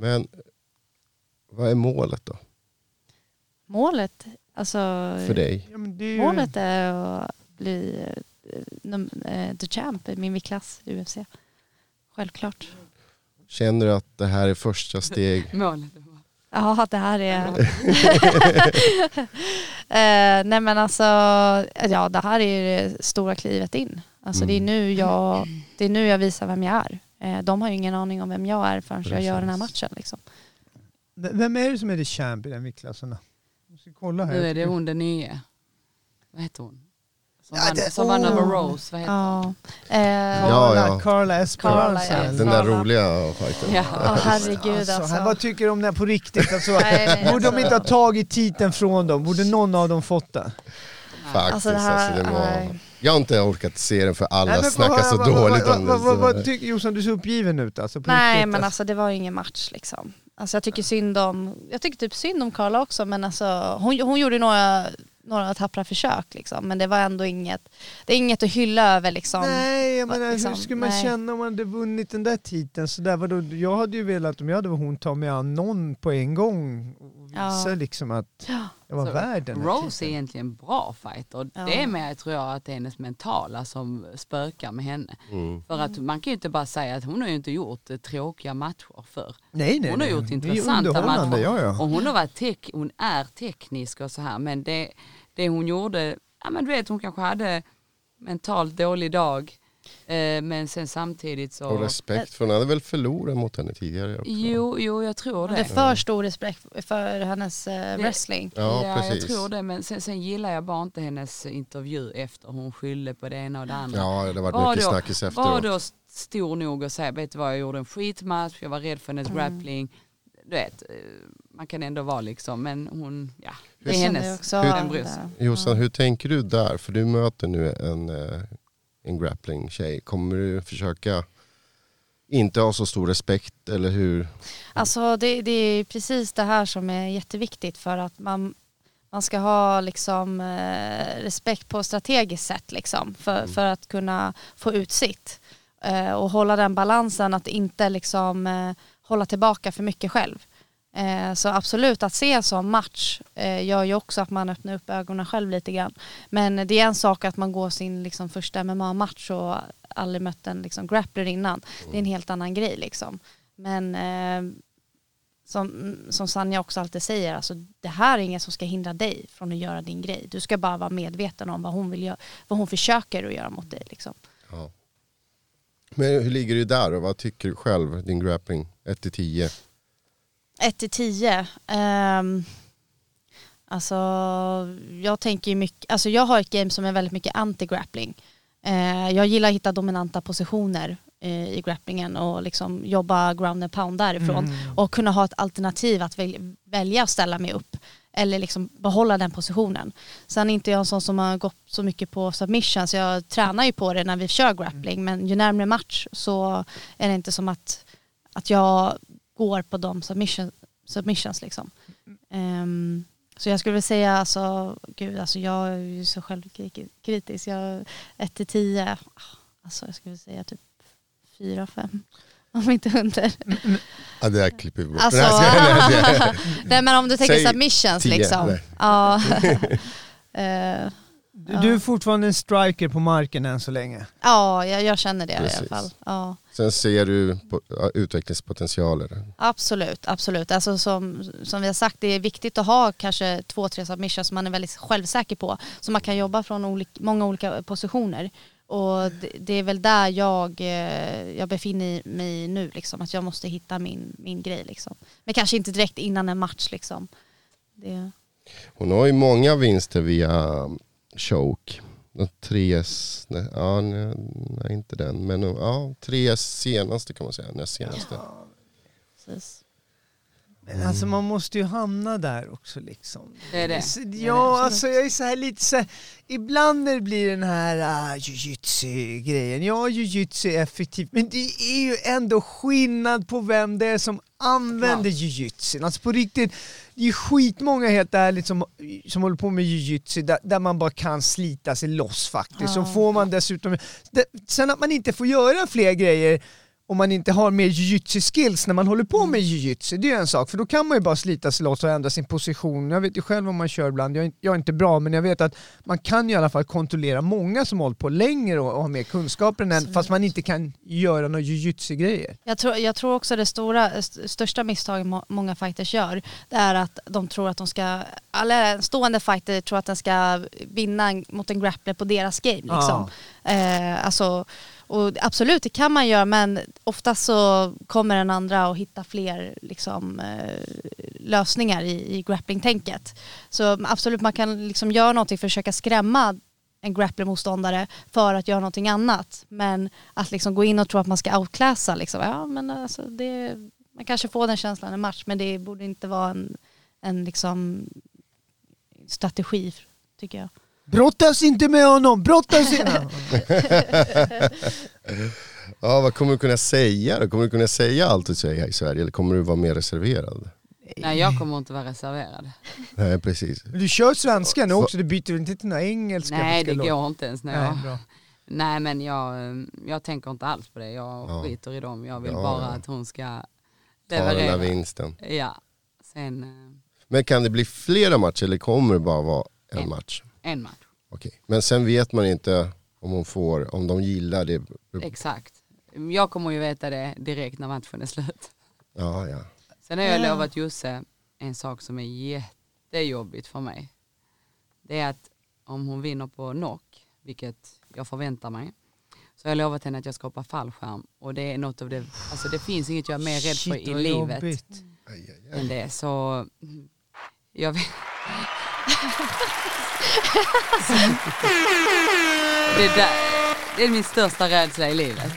Men vad är målet då? Målet, alltså För dig? Ja, men det är ju- målet är att bli eh, eh, the champ i min viktklass i UFC. Självklart. Känner du att det här är första steg? *laughs* Målet. Ja, det här är... *laughs* eh, nej men alltså, ja det här är det stora klivet in. Alltså det, är Mm. nu jag, det är nu jag visar vem jag är. Eh, de har ju ingen aning om vem jag är förrän jag gör den här Precis. matchen. Liksom. Vem är det som är the champ i den viktklassen kolla här. Nu är det hon den nya. Vad heter hon? Som Ja, vann, det- som vann över. Rose. Vad heter hon? Ja. Eh, Ja, Carla, ja. Carla Esperanza. Den där roliga fighten? Ja. ja, *laughs* herregud Alltså, alltså. här, vad tycker du om det här på riktigt? Alltså, borde de inte ha tagit titeln från dem? Borde någon av dem fått det? Faktiskt, Alltså, det här alltså, den var... Jag har inte orkat se den för alla Nej, men snackar vad- så vad- dåligt vad, om vad, vad, vad, det. tycker Jossan, du ser uppgiven ut alltså. På Nej riktigt, men alltså. alltså det var ju ingen match liksom. Alltså jag tycker synd om, jag tycker typ synd om Karla också men alltså hon, hon gjorde några, några tappra försök liksom men det var ändå inget, det är inget att hylla över liksom. Nej, jag menar, liksom, hur skulle man nej. känna om man hade vunnit den där titeln? Så där, vadå? Jag hade ju velat, om jag hade varit hon, ta mig an någon på en gång visa Ja. liksom att Ja. jag var Så värd den här Rose är egentligen en bra fighter. Ja. Det är mer tror jag att det är hennes mentala som spökar med henne. Mm. För att man kan ju inte bara säga att hon har ju inte gjort eh, tråkiga matcher förr. Nej, nej, Hon har nej. gjort Det intressanta matcher. Ja, ja. Och hon, har varit tek- hon är teknisk och så här men det, det hon gjorde, ja men du vet hon kanske hade mentalt dålig dag men sen samtidigt så... Och respekt för hon hade väl förlorat mot henne tidigare också? Jo, jo jag tror Det är det. för stor respekt för hennes eh, wrestling. Ja, jag precis. tror det men sen, sen gillar jag bara inte hennes intervju efter hon skyllde på det ena och det andra. Ja, det varit Var mycket då- snackis Var efteråt. då stor nog att säga, vet du vad jag gjorde en skitmatch, jag var rädd för hennes grappling. Du vet, eh, man kan ändå vara liksom, men hon, ja, det är Jag hennes. det. Jossan, hur tänker du där? För du möter nu en, eh, en grappling-tjej. Kommer du försöka inte ha så stor respekt eller hur? Alltså det, det är precis det här som är jätteviktigt för att man, man ska ha liksom, eh, respekt på strategiskt sätt liksom, för, för att kunna få ut sitt. Eh, och hålla den balansen att inte liksom, eh, hålla tillbaka för mycket själv. Eh, så absolut att se en sån match eh, gör ju också att man öppnar upp ögonen själv lite grann. Men det är en sak att man går sin liksom, första MMA-match och aldrig mött en liksom, grappler innan. Det är en helt annan grej liksom. Men eh, som, som Sanja också alltid säger, alltså, det här är inget som ska hindra dig från att göra din grej. Du ska bara vara medveten om vad hon, vill göra, vad hon försöker att göra mot dig. Liksom. Ja. Men hur ligger du där och vad tycker du själv, din grappling? 1 till 10? 1 till 10. Um, alltså jag tänker ju mycket, alltså jag har ett game som är väldigt mycket anti-grappling. Eh, jag gillar att hitta dominanta positioner eh, i grapplingen och liksom jobba ground and pound därifrån. Och kunna ha ett alternativ att väl, välja att ställa mig upp. Eller liksom behålla den positionen. Sen är inte jag en sån som har gått så mycket på submissions. Jag tränar ju på det när vi kör grappling. Men ju närmare match så är det inte som att, att jag går på de submission, submissions liksom. Ehm, så jag skulle vilja säga alltså, gud alltså jag är ju så självkritisk. Jag, 1 till 10, alltså jag skulle säga typ 4, 5. *laughs* Om inte under. Ja, det där klipper vi bort. Alltså, Nej, *laughs* men om du tänker Säg submissions 10, liksom. nej. Ja. *laughs* Eh, Du, du är fortfarande en striker på marken än så länge. ja, jag, jag känner det i Precis. alla fall. Ja. Sen ser du på, utvecklingspotentialer. Absolut, absolut. Alltså som, som vi har sagt, det är viktigt att ha kanske två, tre submissions som man är väldigt självsäker på. Så man kan jobba från olik, många olika positioner. Och det, det är väl där jag, eh, jag befinner mig nu, liksom, att jag måste hitta min, min grej. Liksom. Men kanske inte direkt innan en match. Liksom. Det, Hon har ju många vinster via choke. De Tre, nej, ja, nej, nej inte den, men ja, tre senaste kan man säga, näst senaste. Ja, precis. Men alltså man måste ju hamna där också liksom. Det är det. Så- Det är Ja, det. alltså jag är så här lite så här, ibland när det blir den här uh, jujutsu-grejen, ja jujutsu är effektivt, men det är ju ändå skillnad på vem det är som använder jujutsu. Alltså på riktigt, det är ju skitmånga helt ärligt som, som håller på med jujutsu där, där man bara kan slita sig loss faktiskt. Så Ja. får man dessutom, det, sen att man inte får göra fler grejer om man inte har mer jujutsu skills när man håller på med jujutsu, det är ju en sak, för då kan man ju bara slita sig loss och ändra sin position. Jag vet ju själv om man kör ibland, jag är, inte- jag är inte bra, men jag vet att man kan ju i alla fall kontrollera många som hållit på längre och, och har mer kunskaper än en, fast man inte kan göra några jujutsu-grejer. Jag tror, jag tror också det stora, st- största misstaget må, många fighters gör, det är att de tror att de ska, eller en stående fighter tror att den ska vinna mot en grappler på deras game. Liksom. Eh, alltså, och absolut, det kan man göra men oftast så kommer den andra att hitta fler liksom, eh, lösningar i, i grappling-tänket. Så absolut, man kan liksom göra någonting för att försöka skrämma en grappler-motståndare för att göra någonting annat. Men att liksom gå in och tro att man ska outclassa, liksom, ja, men alltså det, man kanske får den känslan i en match men det borde inte vara en, en liksom strategi tycker jag. Brottas inte med honom, brottas inte! *laughs* Ja, vad kommer du kunna säga då? Kommer du kunna säga allt du säger här i Sverige eller kommer du vara mer reserverad? Nej jag kommer inte vara reserverad. Nej, precis. Du kör svenska nu också, du byter inte till några engelska? Nej det går inte ens när Nej, jag... bra. Nej men jag, jag tänker inte alls på det. Jag Ja. skiter i dem. Jag vill Ja, bara ja. att hon ska Ta den där leverera. vinsten. Ja. Sen eh, Men kan det bli flera matcher eller kommer det bara vara en En. match? en match. Okej. Men sen vet man inte om hon får, om de gillar det. Exakt. Jag kommer ju veta det direkt när matchen är slut. Ja, ja. Sen har jag Ja. lovat Josse en sak som är jättejobbigt för mig. Det är att om hon vinner på knock, vilket jag förväntar mig, så har jag lovat henne att jag ska hoppa fallskärm. Och det är något av det, alltså det finns inget jag är mer rädd för i livet jobbigt. Än det. Så jag vet. *laughs* *laughs* det, där, det är min största rädsla i livet.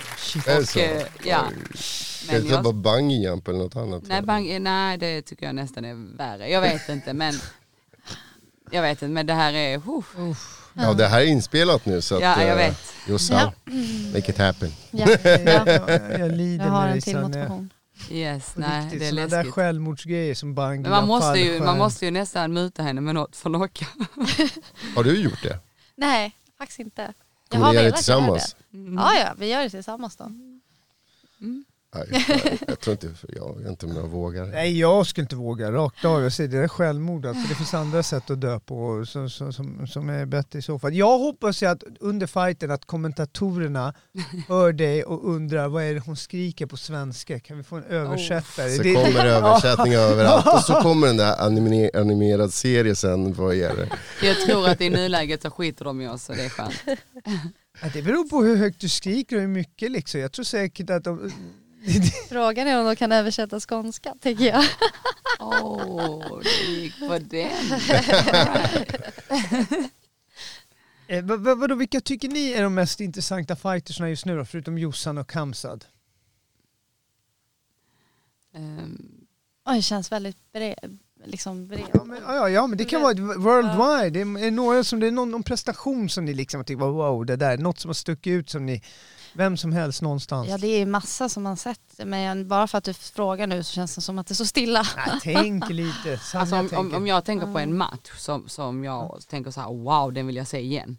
Är det så? eh, ja. Men det jag- bara bungee jump eller något annat? Nej, bang, nej, det tycker jag nästan är värre. Jag vet inte, men jag vet inte, men det här är... Uh, Ja, det här är inspelat nu så att... Ja, jag eh, vet. Jossa, make it happen. Ja, *laughs* ja. Jag, jag lider Jag har en till motivation. Yes, nej, riktigt, det är såna där läskigt. självmordsgrejer som bungee Men man måste, ju, man måste ju nästan muta henne med något för att locka. *laughs* Har du gjort det? Nej, faktiskt inte. Jag Kommer har ni göra det velat göra tillsammans? Mm. Ja, ja, vi gör det tillsammans då. Nej, jag, jag tror inte, jag vet inte om jag vågar. Nej jag skulle inte våga rakt av, jag säger det är självmord alltså. Det finns andra sätt att dö på som, som, som, är bättre i så fall. Jag hoppas ju att under fighten att kommentatorerna hör dig och undrar vad är det hon skriker på svenska, kan vi få en översättare? Så Det- kommer översättningar överallt och så *laughs* kommer den där anime, animerad serie sen vad är det? Jag tror att i nuläget så skiter de i oss och det är skönt. Ja, det beror på hur högt du skriker och hur mycket liksom. Jag tror säkert att de... *laughs* Frågan är om de kan översätta skånska, tänker jag. Åh, det gick på den. *laughs* Eh, vad, vad, vadå, vilka tycker ni är de mest intressanta fightersna just nu då, förutom Jossan och Kamsad? Ehm, Oj, det känns väldigt bred, liksom bred. Ja men, ja, ja, men det kan vara worldwide. Det är, är några som, det är någon, någon prestation som ni liksom tycker wow, det där, något som har stuckit ut som ni, vem som helst någonstans. Ja, det är massa som man sett, men bara för att du frågar nu så känns det som att det är så stilla. Nej, tänk lite. *laughs* Alltså, om, om, om jag tänker på en match som, som jag tänker så här, wow den vill jag se igen.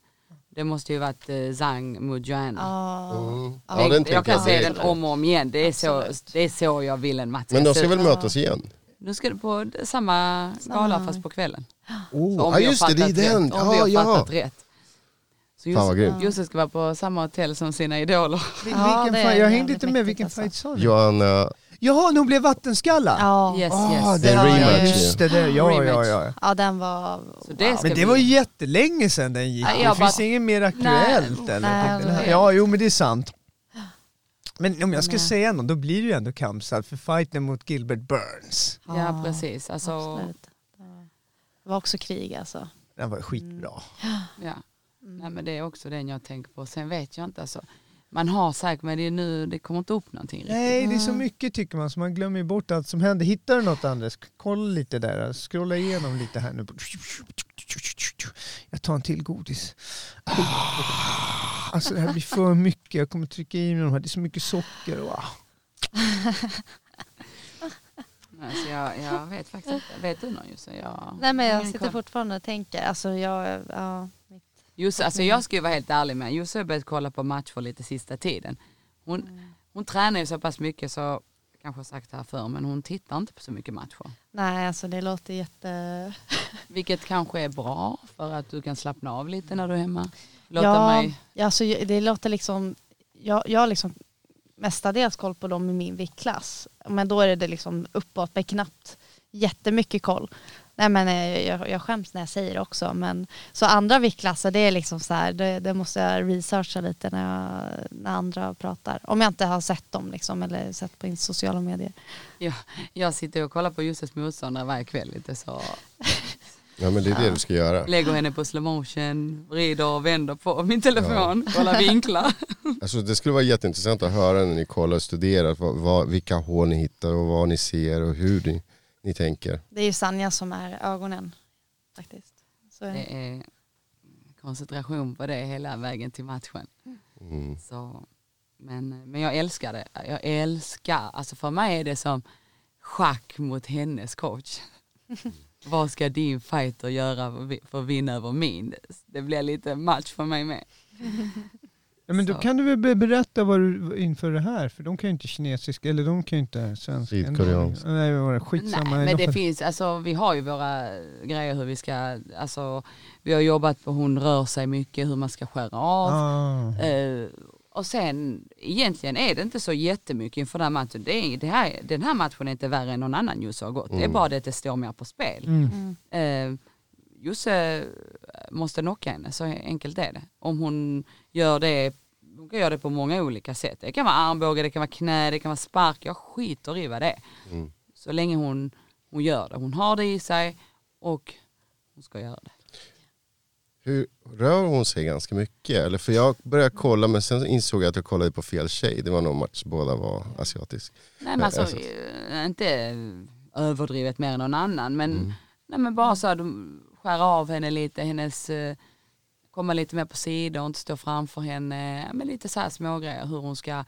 Det måste ju varit eh, Zhang mot Joanna. Ja. Mm. Ja, den jag tänker kan jag se den om och om igen. Det är, så, det är så jag vill en match Men de ska väl mötas igen? Nu ska det på samma skala fast på kvällen. Oh, ja vi har just det, det är den. Rätt, om vi Ja, har ja. fattat rätt. Så Fan grymt. Josse ska vara på samma hotell som sina idoler. Ja, vilken det är fight? Jag hängde inte med, vilken alltså. fight sa ni? Johanna, Jaha, nu blev vattenskalla? Ja. Yes, Ah, yes. Det är en ja, rematch Just det, det, ja, ja, ja. ja, den var... Det Men det bli- var jättelänge sedan den gick. Ja, jag det finns bara- inget mer aktuellt Nej, eller? nej, Den. Ja, jo men det är sant. Men om jag ska Nej. säga något, då blir det ju ändå Kamsad för fighten mot Gilbert Burns. Ja precis. Alltså, Absolut. Det var också krig alltså. Den var skitbra. ja. Nej, men det är också den jag tänker på. Sen vet jag inte. Alltså, man har säkert men det, är nu, det kommer inte upp någonting riktigt. Nej, det är så mycket tycker man så man glömmer ju bort allt som händer. Hittar du något Anders? Kolla lite där, scrolla igenom lite här nu. Jag tar en till godis. Ah, Alltså det här blir för mycket, jag kommer trycka i mig de här, det är så mycket socker. Och, *laughs* ah. Alltså, jag, jag vet faktiskt inte. Vet du någon Josse? Jag, Nej men jag sitter fortfarande och tänker, alltså jag, ja, Josse, alltså jag ska ju vara helt ärlig med Josse har börjat kolla på matcher lite sista tiden. Hon, hon tränar ju så pass mycket så, kanske sagt det här förr, men hon tittar inte på så mycket matcher. Nej, alltså det låter jätte... *laughs* Vilket kanske är bra för att du kan slappna av lite när du är hemma. Låta ja, mig, ja, alltså, det låter liksom... Jag, jag har liksom mestadels koll på dem i min viktklass. Men då är det liksom uppåt med knappt jättemycket koll. Nej men eh, jag, jag skäms när jag säger det också. Men, så andra viktklasser det är liksom så här, det, det måste jag researcha lite när, jag, när andra pratar. Om jag inte har sett dem liksom, eller sett på sociala medier. jag, jag sitter och kollar på Josses motståndare varje kväll lite så. *laughs* Ja men det är det du ska göra. Lägger henne på slow motion, vrider och vänder på min telefon, kollar vinklar. *laughs* Alltså det skulle vara jätteintressant att höra när ni kollar och studerar vad, vad, vilka hål ni hittar och vad ni ser och hur ni, ni tänker. Det är ju Sanja som är ögonen faktiskt. Så, Det är koncentration på det hela vägen till matchen. Mm. Så, men, men jag älskar det. Jag älskar, alltså för mig är det som schack mot hennes coach. *laughs* Vad ska din fighter göra för att vinna över min? Det blir lite match för mig med. Ja, men då kan du väl be- berätta vad du inför det här, för de kan ju inte kinesiska, eller de kan ju inte svenska. Nej, skitsamma. Nej, men De det finns, alltså vi har ju våra grejer hur vi ska, alltså vi har jobbat på hon rör sig mycket, hur man ska skära av. Ah. Eh, och sen egentligen är det inte så jättemycket inför den här matchen. Det är, det här, den här matchen är inte värre än någon annan Josse har gått. Det är bara det att det står mer på spel. Mm. Eh, Josse måste knocka henne, så enkelt är det. Om hon gör det, hon kan göra det på många olika sätt. Det kan vara armbåge, det kan vara knä, det kan vara spark. Jag skiter i vad det är. Mm. Så länge hon, hon gör det. Hon har det i sig och hon ska göra det. Hur rör hon sig ganska mycket? Eller för jag började kolla men sen insåg jag att jag kollade på fel tjej. Det var någon match, båda var asiatiska. Nej men alltså, Alltså- eh, inte överdrivet mer än någon annan men, nej, men bara så de skär av henne lite, hennes, eh, komma lite mer på sidor, inte stå framför henne, men lite så här små grejer hur hon ska,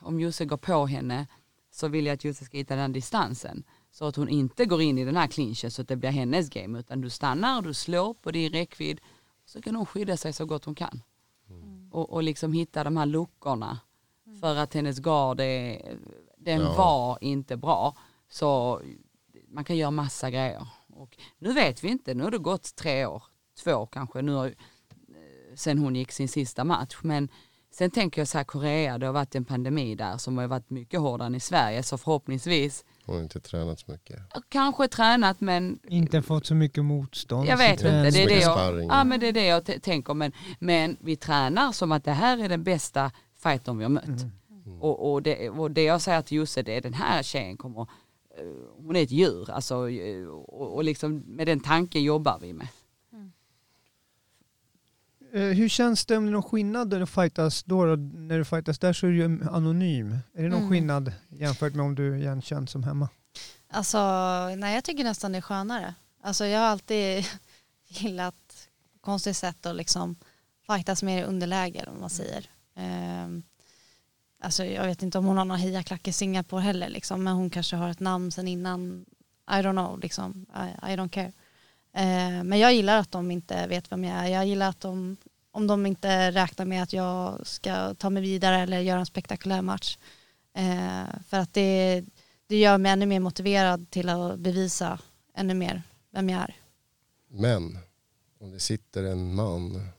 om Josse går på henne så vill jag att Josse ska hitta den distansen. Så att hon inte går in i den här clinchen så att det blir hennes game utan du stannar och du slår på din räckvidd så kan hon skydda sig så gott hon kan. Och, och liksom hitta de här luckorna för att hennes gard är, den Ja. var inte bra. Så man kan göra massa grejer. Och nu vet vi inte, nu har det gått tre år, två år kanske, nu har, eh, sen hon gick sin sista match. Men sen tänker jag så här, Korea, det har varit en pandemi där som har varit mycket hårdare än i Sverige. Så förhoppningsvis, Hon har inte tränat så mycket. kanske tränat men Inte fått så mycket motstånd. jag vet inte, det är det, jag, ja, men det är det jag tänker. Men, men vi tränar som att det här är den bästa fighten vi har mött. Mm. Och, och, det, och det jag säger till Josse, det är den här tjejen kommer, hon är ett djur. Alltså, eh, och, och liksom med den tanken jobbar vi med. Eh, hur känns det om det är någon skillnad när du fightas då, då? När du fightas där så är du ju anonym. Är det någon Mm. skillnad jämfört med om du är igenkänd som hemma? Alltså, nej jag tycker nästan det är skönare. Alltså jag har alltid *laughs* gillat konstigt sätt att liksom fightas mer i underläge om man säger. Ehm, alltså jag vet inte om hon har någon hejaklack i Singapore heller liksom, men hon kanske har ett namn sen innan. I don't know, liksom. I, I don't care. Ehm, men jag gillar att de inte vet vem jag är. Jag gillar att de, om de inte räknar med att jag ska ta mig vidare eller göra en spektakulär match. Ehm, för att det, det gör mig ännu mer motiverad till att bevisa ännu mer vem jag är. Men om det sitter en man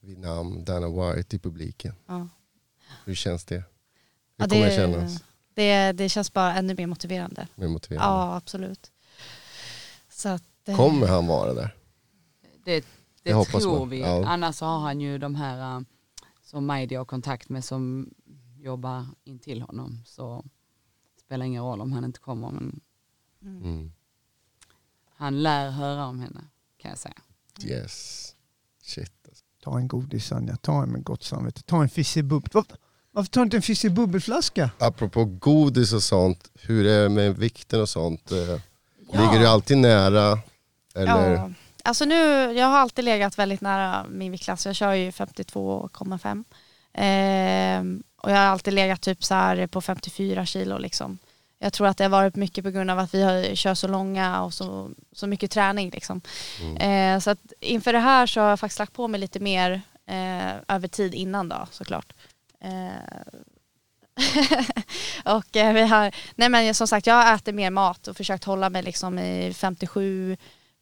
vid namn Dana White i publiken. Ja. Hur känns det? Hur Ja, kommer det det, kännas? det, det känns bara ännu mer motiverande. Mer motiverande. Ja, absolut. Så att, eh, Kommer han vara där? Det, det tror man. vi. Ja. Annars har han ju de här eh, som media har kontakt med som jobbar in till honom. Så det spelar ingen roll om han inte kommer. Men Mm. han lär höra om henne kan jag säga. Yes. Shit. Ta en godis Sanja, ta en med gott samvete. Ta en fizzy-bubbel. Var, varför tar du inte en fizzy-bubbelflaska? Apropå godis och sånt, hur är det med vikten och sånt? Eh, Ja. Ligger du alltid nära? Eller? Ja. Alltså nu, jag har alltid legat väldigt nära min viktklass. Jag kör ju 52,5. Ehm, och jag har alltid legat typ så här på 54 kilo liksom. Jag tror att det har varit mycket på grund av att vi har, kör så långa och så, så mycket träning liksom. Eh, så att inför det här så har jag faktiskt lagt på mig lite mer eh, över tid innan då såklart. Eh, *laughs* och eh, vi har, nej men som sagt jag äter mer mat och försökt hålla mig liksom i 57,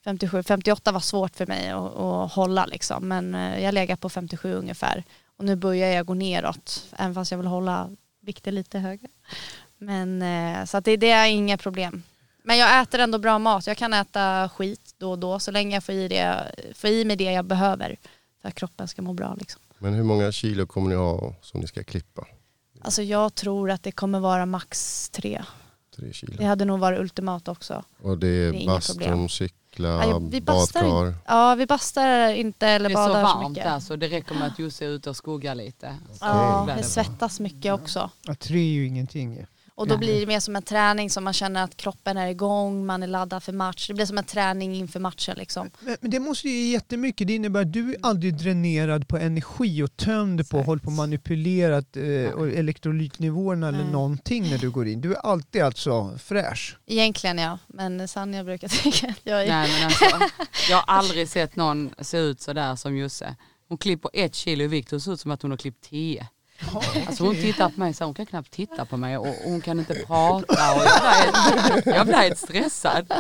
57 58 var svårt för mig att, att hålla liksom. Men eh, jag lägger på 57 ungefär. Och nu börjar jag gå neråt, även fast jag vill hålla vikten lite högre. Men eh, så att det, det är inga problem. Men jag äter ändå bra mat. Jag kan äta skit då och då så länge jag får i, det, får i mig det jag behöver för att kroppen ska må bra. Liksom. Men hur många kilo kommer ni ha som ni ska klippa? Alltså jag tror att det kommer vara max tre. Tre kilo. Det hade nog varit ultimat också. Och det är, Det är bastun, cykla, Ja, vi bastar badkar. Ja, vi bastar inte eller Det är så badar så varmt mycket. där så det räcker med att Josse är ute och skuggar lite. Så Ja, det svettas mycket också. Ja, tre är ju ingenting. Och då Nej. blir det mer som en träning som man känner att kroppen är igång, man är laddad för match. Det blir som en träning inför matchen liksom. Men, men det måste ju ge jättemycket. Det innebär att du är aldrig dränerad på energi och tömd på håller på manipulerat eh, och elektrolytnivåerna eller Nej. någonting när du går in. Du är alltid alltså fräsch. Egentligen ja, men Sanja brukar *laughs* tycka att jag är... Nej men alltså, jag har aldrig sett någon se ut sådär som Josse. Hon klipper ett kilo i vikt och ser ut som att hon har klippt tio. Alltså hon tittar på mig så hon kan knappt titta på mig och, hon kan inte prata och jag blir jag blir helt stressad.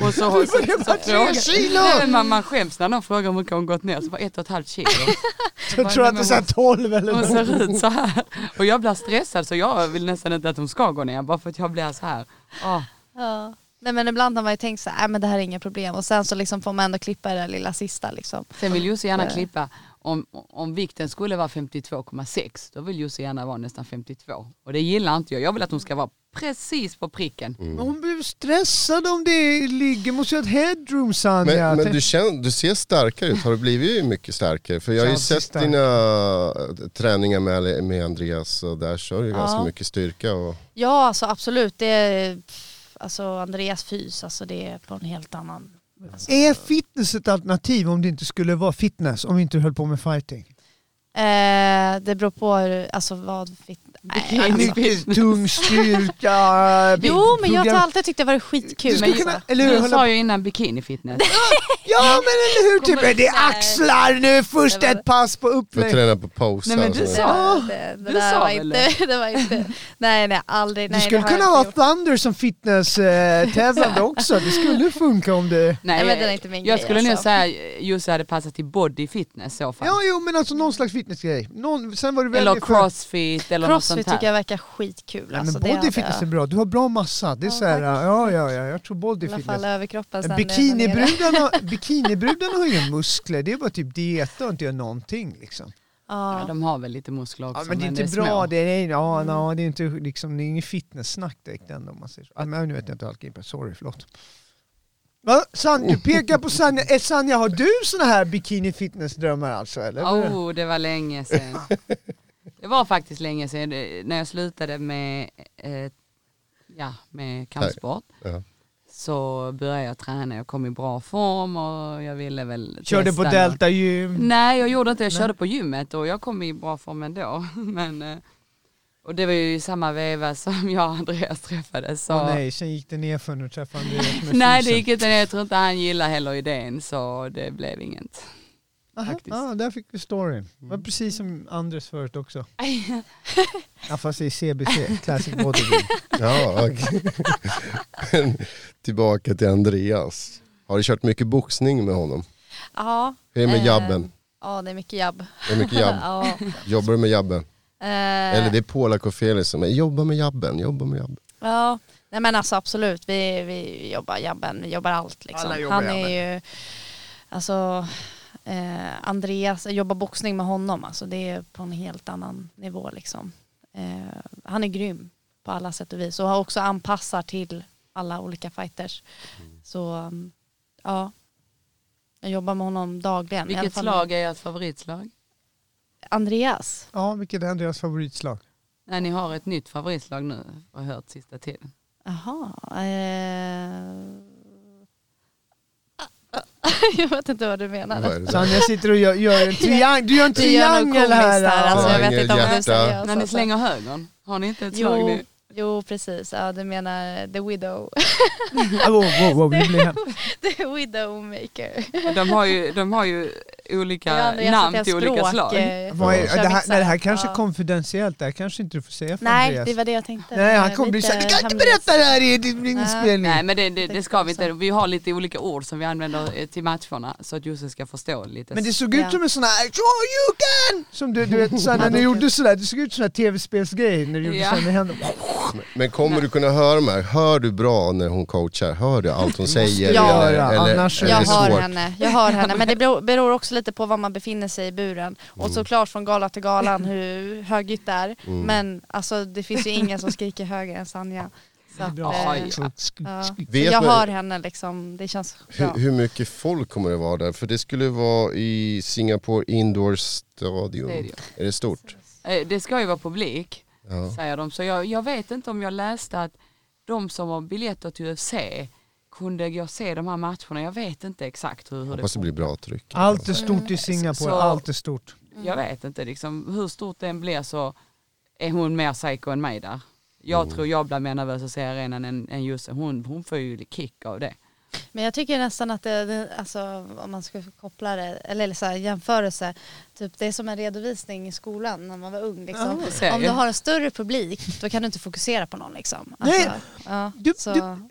Och så, så, så, så frågar, man, man skäms när någon frågar hur mycket hon gått ner, så var ett och ett halvt kilo. *laughs* Jag tror att det är så 12 eller Hon något. ser ut så här. Och jag blir stressad så jag vill nästan inte att hon ska gå ner bara för att jag blir så här. Ah. Ja. Nej men ibland har man ju tänkt så här, "Nej, men det här är inga problem. Och sen så liksom får man ändå klippa det där lilla sista liksom. Sen vill Josse gärna Eh. klippa, om, om vikten skulle vara 52,6 då vill Josse gärna vara nästan 52. Och det gillar inte jag. Jag vill att hon ska vara precis på pricken. Mm. Hon blir stressad om det ligger. Måste ju ha ett headroom Sanja. Men, men du, känner, du ser starkare ut, har du blivit mycket starkare? För jag har ju Känns sett stark. dina eh, träningar med, med Andreas och där kör du Ja. ganska mycket styrka. Och, Ja alltså absolut, det är alltså Andreas fys, alltså det är på en helt annan... Är fitness ett alternativ om det inte skulle vara fitness? Om vi inte höll på med fighting? eh, det beror på alltså vad... Fit, nej, alltså, *laughs* Mycket tung styrka. *laughs* jo men jag har alltid tyckt det varit skitkul. Du skulle Men- kunna, eller hur? Du sa ju innan bikini fitness. Ja men eller hur, typ, det är axlar nu, först var- ett pass på upplägg. träna på posa. Nej, men du så. Det, sa- var, det, det du där sa var väl inte, *laughs* det var inte, nej nej aldrig. Du Nej, skulle det har kunna gjort. Thunder som fitness-tävlande också. Det skulle funka om det... Nej, men det är inte min jag grej, skulle nog alltså. säga Josse hade passat till body fitness i så fall. Ja, jo men alltså någon slags fitnessgrej. Någon, sen var du eller crossfit eller något Crossfit här. tycker jag verkar skitkul. Nej, alltså, men det body fitness är bra, du har bra massa. Det är Ja, så här, ja, ja, ja, jag tror I body alla fitness. fall överkroppen sen. där nere. Bikinibrudarna, bikinibrudarna har inga *laughs* muskler, det är bara typ dieta och inte göra någonting liksom. Ja, Ja. de har väl lite muskler också Ja, men det är inte små. bra, det är, ja, Mm. no, det är inte liksom, det är inget fitnesssnack direkt ändå om man säger så. Ja, men nu vet jag inte allt sorry, förlåt. Va? Sanja, du *laughs* pekar på Sanja, eh, Sanja har du såna här bikini fitness drömmar alltså eller? Oh, det var länge sedan. *laughs* Det var faktiskt länge sedan när jag slutade med, eh, ja, med kampsport. Ja. Så började jag träna, jag kom i bra form och jag ville väl Körde testa på något. Delta gym. Nej jag gjorde inte, jag Nej. körde på gymmet och jag kom i bra form ändå. *laughs* Men, eh, och det var ju i samma veva som jag och Andreas träffades. Så. Åh nej, sen gick det ner för du träffade Andreas med *laughs* Nej det gick inte ner, jag tror inte han gillar heller idén så det blev inget. Aha, faktiskt. Ja, där fick vi storyn. Det var precis som Andres förut också. *laughs* Ja, fast i CBC, *laughs* Classic Bodybuilding. Ja. *laughs* Men Tillbaka till Andreas. Har du kört mycket boxning med honom? Ja. Hur är det med eh, jabben? Ja det är mycket jabb. Det är mycket jabb. ja. Jobbar du med jabben? Eh, Eller det är Paula Corfelius som är jobba med jabben, jobba med jabben. Ja, nej men alltså absolut. Vi, vi jobbar jabben, vi jobbar allt liksom. Alla jobbar Han är ju, alltså eh, Andreas, jag jobbar boxning med honom, alltså det är på en helt annan nivå liksom. Eh, han är grym på alla sätt och vis och har också anpassar till alla olika fighters. Så um, ja, jag jobbar med honom dagligen. I alla Vilket fall- slag är ert favoritslag? Andreas. Ja, vilket är Andreas favoritslag? Nej ni har ett nytt favoritslag nu, har jag hört sista tiden. Jaha. Eh... *laughs* jag vet inte vad du menar. Det? Sanja sitter och gör, gör en triangel, du gör en triangel här. komiskt där, alltså, jag vet inte om du är. När ni alltså. slänger högern, har ni inte ett slag Jo, nu? jo precis, ja, du menar The Widow. Ah, *laughs* wow, wow. *laughs* The Widowmaker. De har ju, de har ju olika Andreas namn till olika slag. eh, Vad är, det, här, nej, det här kanske Ja. är konfidentiellt, det här kanske inte du får säga för Nej, Andreas. det var det jag tänkte. Nej, han kommer bli såhär, du kan inte berätta det här i din inspelning. Nej men det, det, det ska vi inte. Vi har lite olika ord som vi använder eh, till matcherna så att Josse ska förstå lite. Men det såg ut Ja. som en sån här so you can! Som du, du vet, såhär, när ni gjorde sådär, det såg ut som en tv-spelsgrej när du gjorde Ja. såhär med händerna. Men kommer du kunna höra här? Hör du bra när hon coachar? Hör du allt hon säger? Ja, eller, eller, annars är eller Jag det hör henne, jag hör henne. Men det beror också lite på var man befinner sig i buren. Och såklart från gala till galan *laughs* hur högljutt det är. Men alltså det finns ju ingen som skriker högre än Sanja. Så att, Bra. eh, ja. Jag man- hör henne liksom, det känns Hur, bra. hur mycket folk kommer det vara där? För det skulle vara i Singapore Indoor Stadium. Stadium. Är det stort? Eh, Det ska ju vara publik, Ja. säger de. Så jag, jag vet inte om jag läste att de som har biljetter till UFC kunde och se de här matcherna. Jag vet inte exakt hur, hur det Hoppas det blir bra tryck. Allt är stort i Singapore, Så- allt är stort. Jag vet inte liksom, hur stort det än blir så är hon mer psycho än mig där. Jag Mm. tror jag blir mer nervös att se arenan än, än Josse. Hon, hon får ju kick av det. Men jag tycker nästan att det, det alltså, om man ska koppla det, eller så här, jämförelse, typ det är som en redovisning i skolan när man var ung. Liksom. ser om jag. du har en större publik, då kan du inte fokusera på någon. Liksom. Nej. ja, Du- så, du-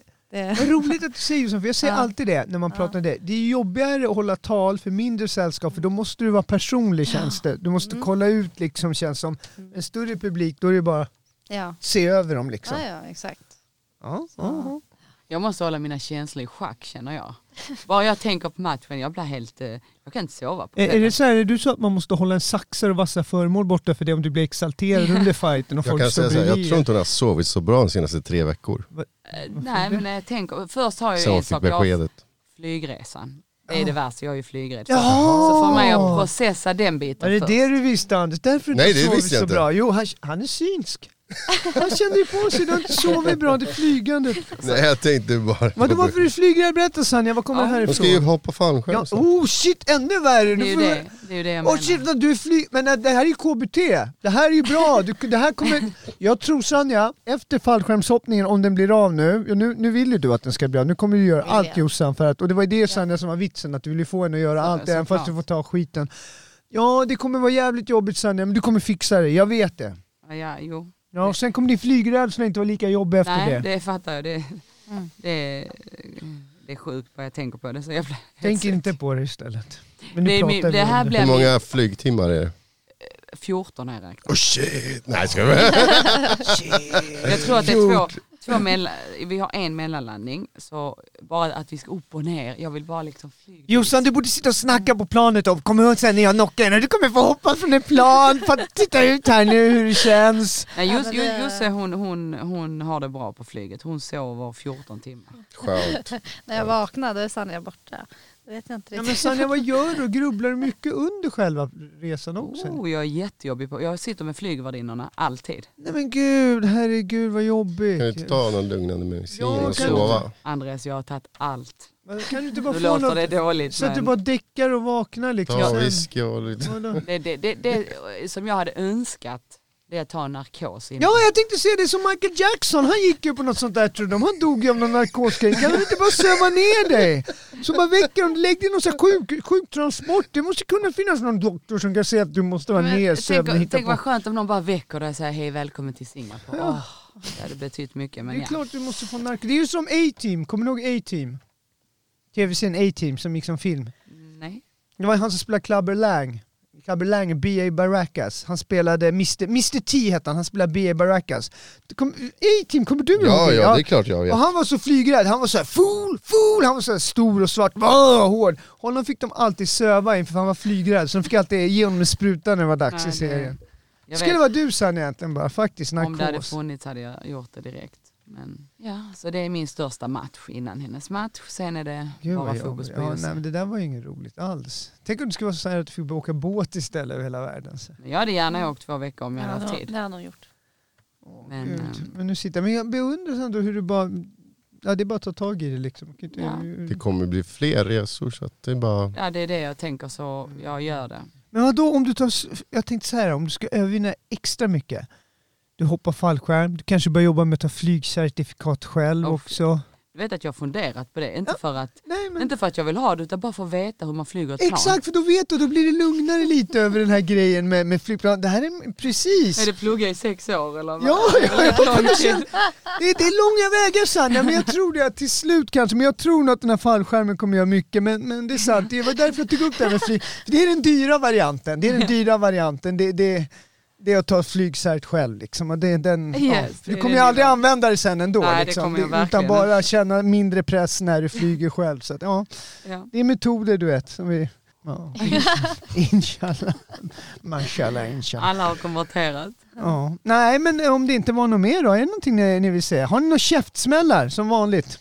Vad roligt att du säger så, för jag säger Ja. alltid det när man pratar om det. Det är jobbigare att hålla tal för mindre sällskap för då måste du vara personlig känns det. Du måste Mm. kolla ut liksom känns som en större publik, då är det bara ja. se över dem liksom. ja, ja, exakt. Ja. Jag måste hålla mina känslor i schack känner jag. Bara jag tänker på matchen, jag blir helt, eh, jag kan inte sova på Är, är det så här, är du så att man måste hålla en saxar och vassa föremål borta för det om du blir exalterad under fighten och Jag folk kan står säga så här, jag tror inte hon har sovit så bra de senaste tre veckor. Eh, Nej men jag tänker, först har jag ju en sak, jag flygresan. Det är det värsta, jag är ju flygrädd. Jaha! Så för mig att processa den biten det först. det du visste Anders? Därför du Nej, det visste jag så inte. bra? Jo, han, han är synsk. *laughs* Han kände ju på sig, du har inte sovit bra, det är flygande. Nej jag tänkte bara... Vadå varför du flygrädd? Berätta Sanja, var kommer Ja, det Hon ska ju härifrån? hoppa fallskärm Ja, sen. oh shit, ännu värre! Det Nu är ju det, jag- det, är ju det jag Åh menar. shit, du är flyg... Men det här är ju KBT. Det här är ju bra. Du, det här kommer... Jag tror Sanja, efter fallskärmshoppningen, om den blir av nu, ja, nu, nu vill ju du att den ska bli av, nu kommer du göra Vill allt jag. Jossan för att, och det var ju det Sanja som var vitsen, att du ville få henne att göra Så- allt, även fast du får ta skiten. Ja, det kommer vara jävligt jobbigt Sanja, men du kommer fixa det, jag vet det. Ja, ja, jo. Ja, och sen kommer din flygrädsla inte vara lika jobbig efter Nej, det. det fattar jag. Det, Mm. det, det är sjukt vad jag tänker på det. Så jag Tänk inte på det istället. Men Det är min- vi det här blir- Hur många flygtimmar är det? 14 har jag räknat. Oh shit! Nej ska jag *laughs* Jag tror att det är två, två vi har en mellanlandning. Så bara att vi ska upp och ner. Jag vill bara liksom flyga. Jossan du borde sitta och snacka på planet och kom ihåg sen när jag knockar henne, du kommer få hoppa från ett plan för att titta ut här nu hur det känns. Nej, Ja, just, Josse hon, hon, hon har det bra på flyget. Hon sover 14 timmar. Skönt. *laughs* När jag vaknade då är Sanja borta. Vet jag inte Ja, men Sanja vad gör du? *laughs* Grubblar du mycket under själva resan också? Oh, jag är jättejobbig på, jag sitter med flygvärdinnorna alltid. Nej men gud, herregud vad jobbigt. Kan du inte ta någon lugnande medicin Ja, och sova? Andreas, jag har tagit allt. Men Kan du inte bara Nu få låter något, det dåligt så att du men bara däckar och vaknar liksom? Ta whisky och lite... Det, det, det, det *laughs* som jag hade önskat det är att ta narkos innan. Ja, jag tänkte säga det som Michael Jackson, han gick ju på något sånt där tror de. Han dog ju av någon narkotika. Kan du inte bara söva ner dig? Så bara väcker de, lägg dig i någon sån sjuk, sjuktransport. Det måste kunna finnas någon doktor som kan säga att du måste vara nedsövd tänk, tänk vad skönt om någon bara väcker dig och säger hej välkommen till Singapore. Ja. Åh, det hade betytt mycket men Det är ja. klart du måste få narkotika. Det är ju som A-Team, kommer du ihåg A-Team? Tv-serien A-Team som gick som film. Nej. Det var han som spelade Clubber Lang. Clubber Lang, B.A. Baracus. Han spelade Mr. Mr. T hette han, han spelade B.A. Baracus. Det kom- A-Team, kommer du ihåg Ja, det? ja det är klart jag Och vet. han var så flygrädd, han var så här fool, fool, han var så här stor och svart, Åh, hård. Honom fick de alltid söva in för han var flygrädd, så de fick alltid ge honom en spruta när det var dags Nej, i det- serien. Jag Skulle vara du Sanna egentligen bara, faktiskt, om det hade narkos. funnits hade jag gjort det direkt. Men ja, så det är min största match innan hennes match. Sen är det Gud, bara fokus på ja, nej, men Det där var ju inget roligt alls. Tänk om det skulle vara så här att du fick åka båt istället över hela världen. Så. Jag hade gärna åkt två veckor om jag Ja, hade haft det tid. har jag nog gjort. Åh, Men, Gud. ehm, men nu sitter jag, men jag beundrar ändå hur du bara, ja det är bara att ta tag i det liksom. Inte- Ja. Det kommer bli fler resor så att det är bara... Ja det är det jag tänker så jag gör det. Men vadå om du tar, jag tänkte så här, om du ska övervinna extra mycket. Du hoppar fallskärm, du kanske börjar jobba med att ta flygcertifikat själv Oh, också. du vet att jag har funderat på det, inte, Ja, för att, Nej, men... inte för att jag vill ha det utan bara för att veta hur man flyger ett plan. Exakt, för då vet du, då blir det lugnare lite över den här grejen med, med flygplan. Det här är precis... Är det plugga i sex år eller? vad? Ja, ja, ja, tid? känner- det, det är långa vägar Sanja, men jag tror det att till slut kanske, men jag tror nog att den här fallskärmen kommer göra mycket, men, men det är sant, det var därför jag tog upp det här med flyg. Det är den dyra varianten, det är den *laughs* dyra varianten, det, det, det är att ta ett flygcert själv liksom. Och det, är den, ja, Yes, det du kommer det ju aldrig använda det sen ändå, Nej, det liksom. kommer jag utan bara känna mindre press när du flyger *laughs* själv. Så att, ja, Ja. det är metoder du vet, som vi... Ja. *laughs* Inshallah. Mashallah, inshallah. Alla har konverterat. Ja. Nej, men om det inte var något mer då? Är det någonting ni, ni vill säga? Har ni några käftsmällar som vanligt?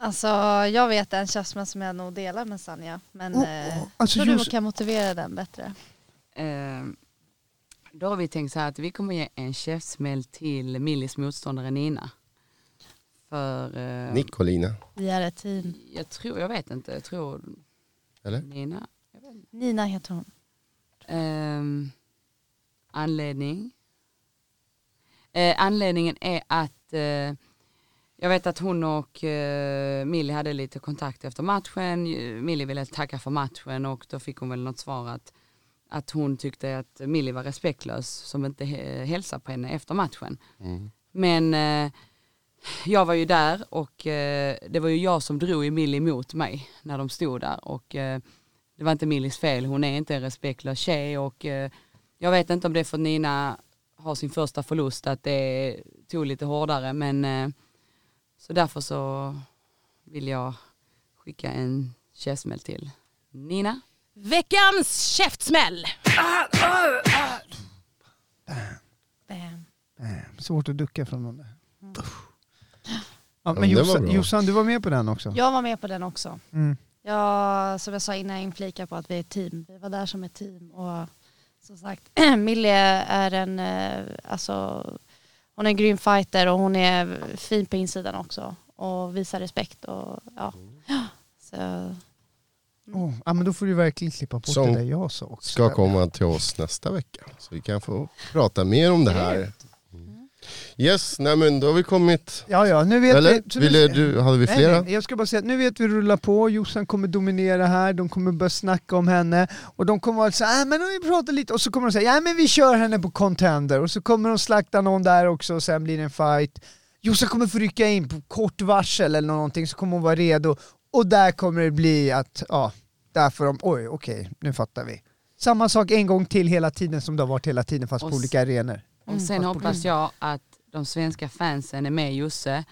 Alltså jag vet en käftsmäll som jag nog delar med Sanja. Men Oh, eh, alltså, tror du just- kan motivera den bättre. Eh, då har vi tänkt så här att vi kommer ge en käftsmäll till Millis motståndare Nina. För eh, Nicolina, Vi är ett team. jag tror, jag vet inte, jag tror eller? Nina. Nina heter hon. Ehm, anledning? Eh, anledningen är att eh, jag vet att hon och eh, Millie hade lite kontakt efter matchen. Millie ville tacka för matchen och då fick hon väl något svar att, att hon tyckte att Millie var respektlös som inte hälsade på henne efter matchen. Men eh, jag var ju där och eh, det var ju jag som drog Millie mot mig när de stod där och eh, det var inte Millis fel, hon är inte en respektlös tjej och eh, jag vet inte om det är för att Nina har sin första förlust att det tog lite hårdare men eh, så därför så vill jag skicka en käftsmäll till Nina. Veckans käftsmäll! Bam. Eh, Svårt att ducka från någon där. Mm. Ja, men men det var Jossan, bra. Jossan, du var med på den också? Jag var med på den också. Mm. Jag, som jag sa innan, jag inflikar på att vi är ett team. Vi var där som ett team. Och som sagt, *clears throat* Millie är en, eh, alltså, hon är en grym fighter och hon är fin på insidan också. Och visar respekt. Och, ja. Så, Oh, ja, men då får du verkligen klippa bort Som det där jag sa också. Ska komma till oss nästa vecka. Så vi kan få prata mer om det här. Mm. Yes, nej men då har vi kommit. Ja, ja, nu vet Eller? vi. Ville du, hade vi Nej, flera? nej, jag ska bara säga att nu vet vi rullar på, Jossan kommer dominera här, de kommer börja snacka om henne och de kommer vara såhär, äh, men vi pratar lite och så kommer de säga, ja men vi kör henne på contender och så kommer de slakta någon där också och sen blir det en fight. Jossan kommer få rycka in på kort varsel eller någonting så kommer hon vara redo och där kommer det bli att, ja, där får de, oj okej, nu fattar vi. Samma sak en gång till hela tiden som det har varit hela tiden fast Och på olika arenor. Och sen hoppas jag att de svenska fansen är med Josse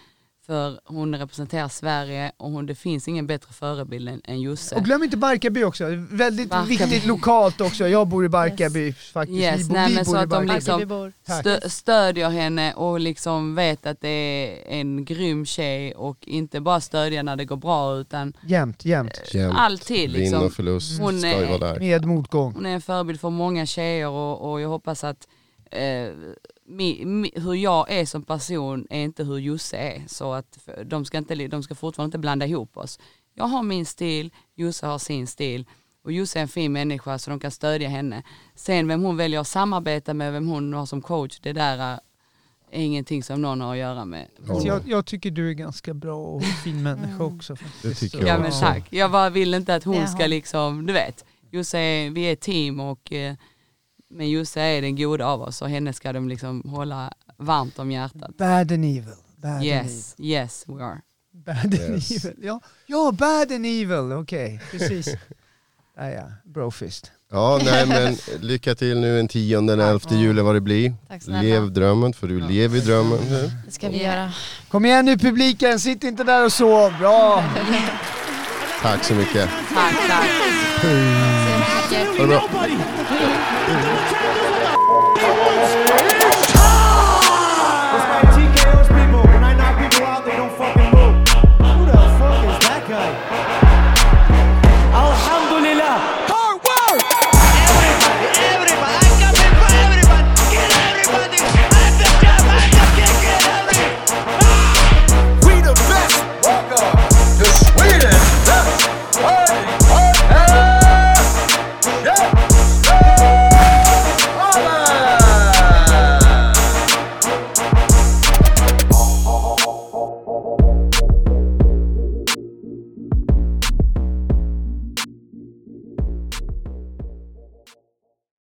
för hon representerar Sverige och hon, det finns ingen bättre förebild än, än Josse. Och glöm inte Barkarby också, väldigt Barkarby. viktigt lokalt också. Jag bor i Barkarby faktiskt. Yes, vi nej, vi men bor så i att de Barkarby. liksom- stö, stödjer henne och liksom vet att det är en grym tjej och inte bara stödja när det går bra utan Jämt, jämt. Jämt. alltid Vinn liksom. och förlust Hon ska ju är- vara där. Med motgång. Hon är en förebild för många tjejer och, och jag hoppas att eh, mi, mi, hur jag är som person är inte hur Josse är. Så att de ska, inte, de ska fortfarande inte blanda ihop oss. Jag har min stil, Josse har sin stil och Josse är en fin människa så de kan stödja henne. Sen vem hon väljer att samarbeta med, vem hon har som coach, det där är ingenting som någon har att göra med. Jag, jag tycker du är ganska bra och fin människa också. Faktiskt. Det tycker jag Ja men tack. Jag bara vill inte att hon ska liksom, du vet, Josse vi är ett team och eh, men Josse är den goda av oss och henne ska de liksom hålla varmt om hjärtat. Bad and evil. Bad and evil. Yes, yes we are. Bad and Yes. evil. Ja, ja, bad and evil. Okej, precis. *laughs* ja, ja. Brofist. Ja, nej men lycka till nu en tionde, den elfte juli vad det blir. Lev drömmen, för du lever i drömmen nu. Det ska vi göra. Kom igen nu publiken, sitt inte där och sov. Bra! Tack så mycket. Tack, tack. Ha det bra. Jones.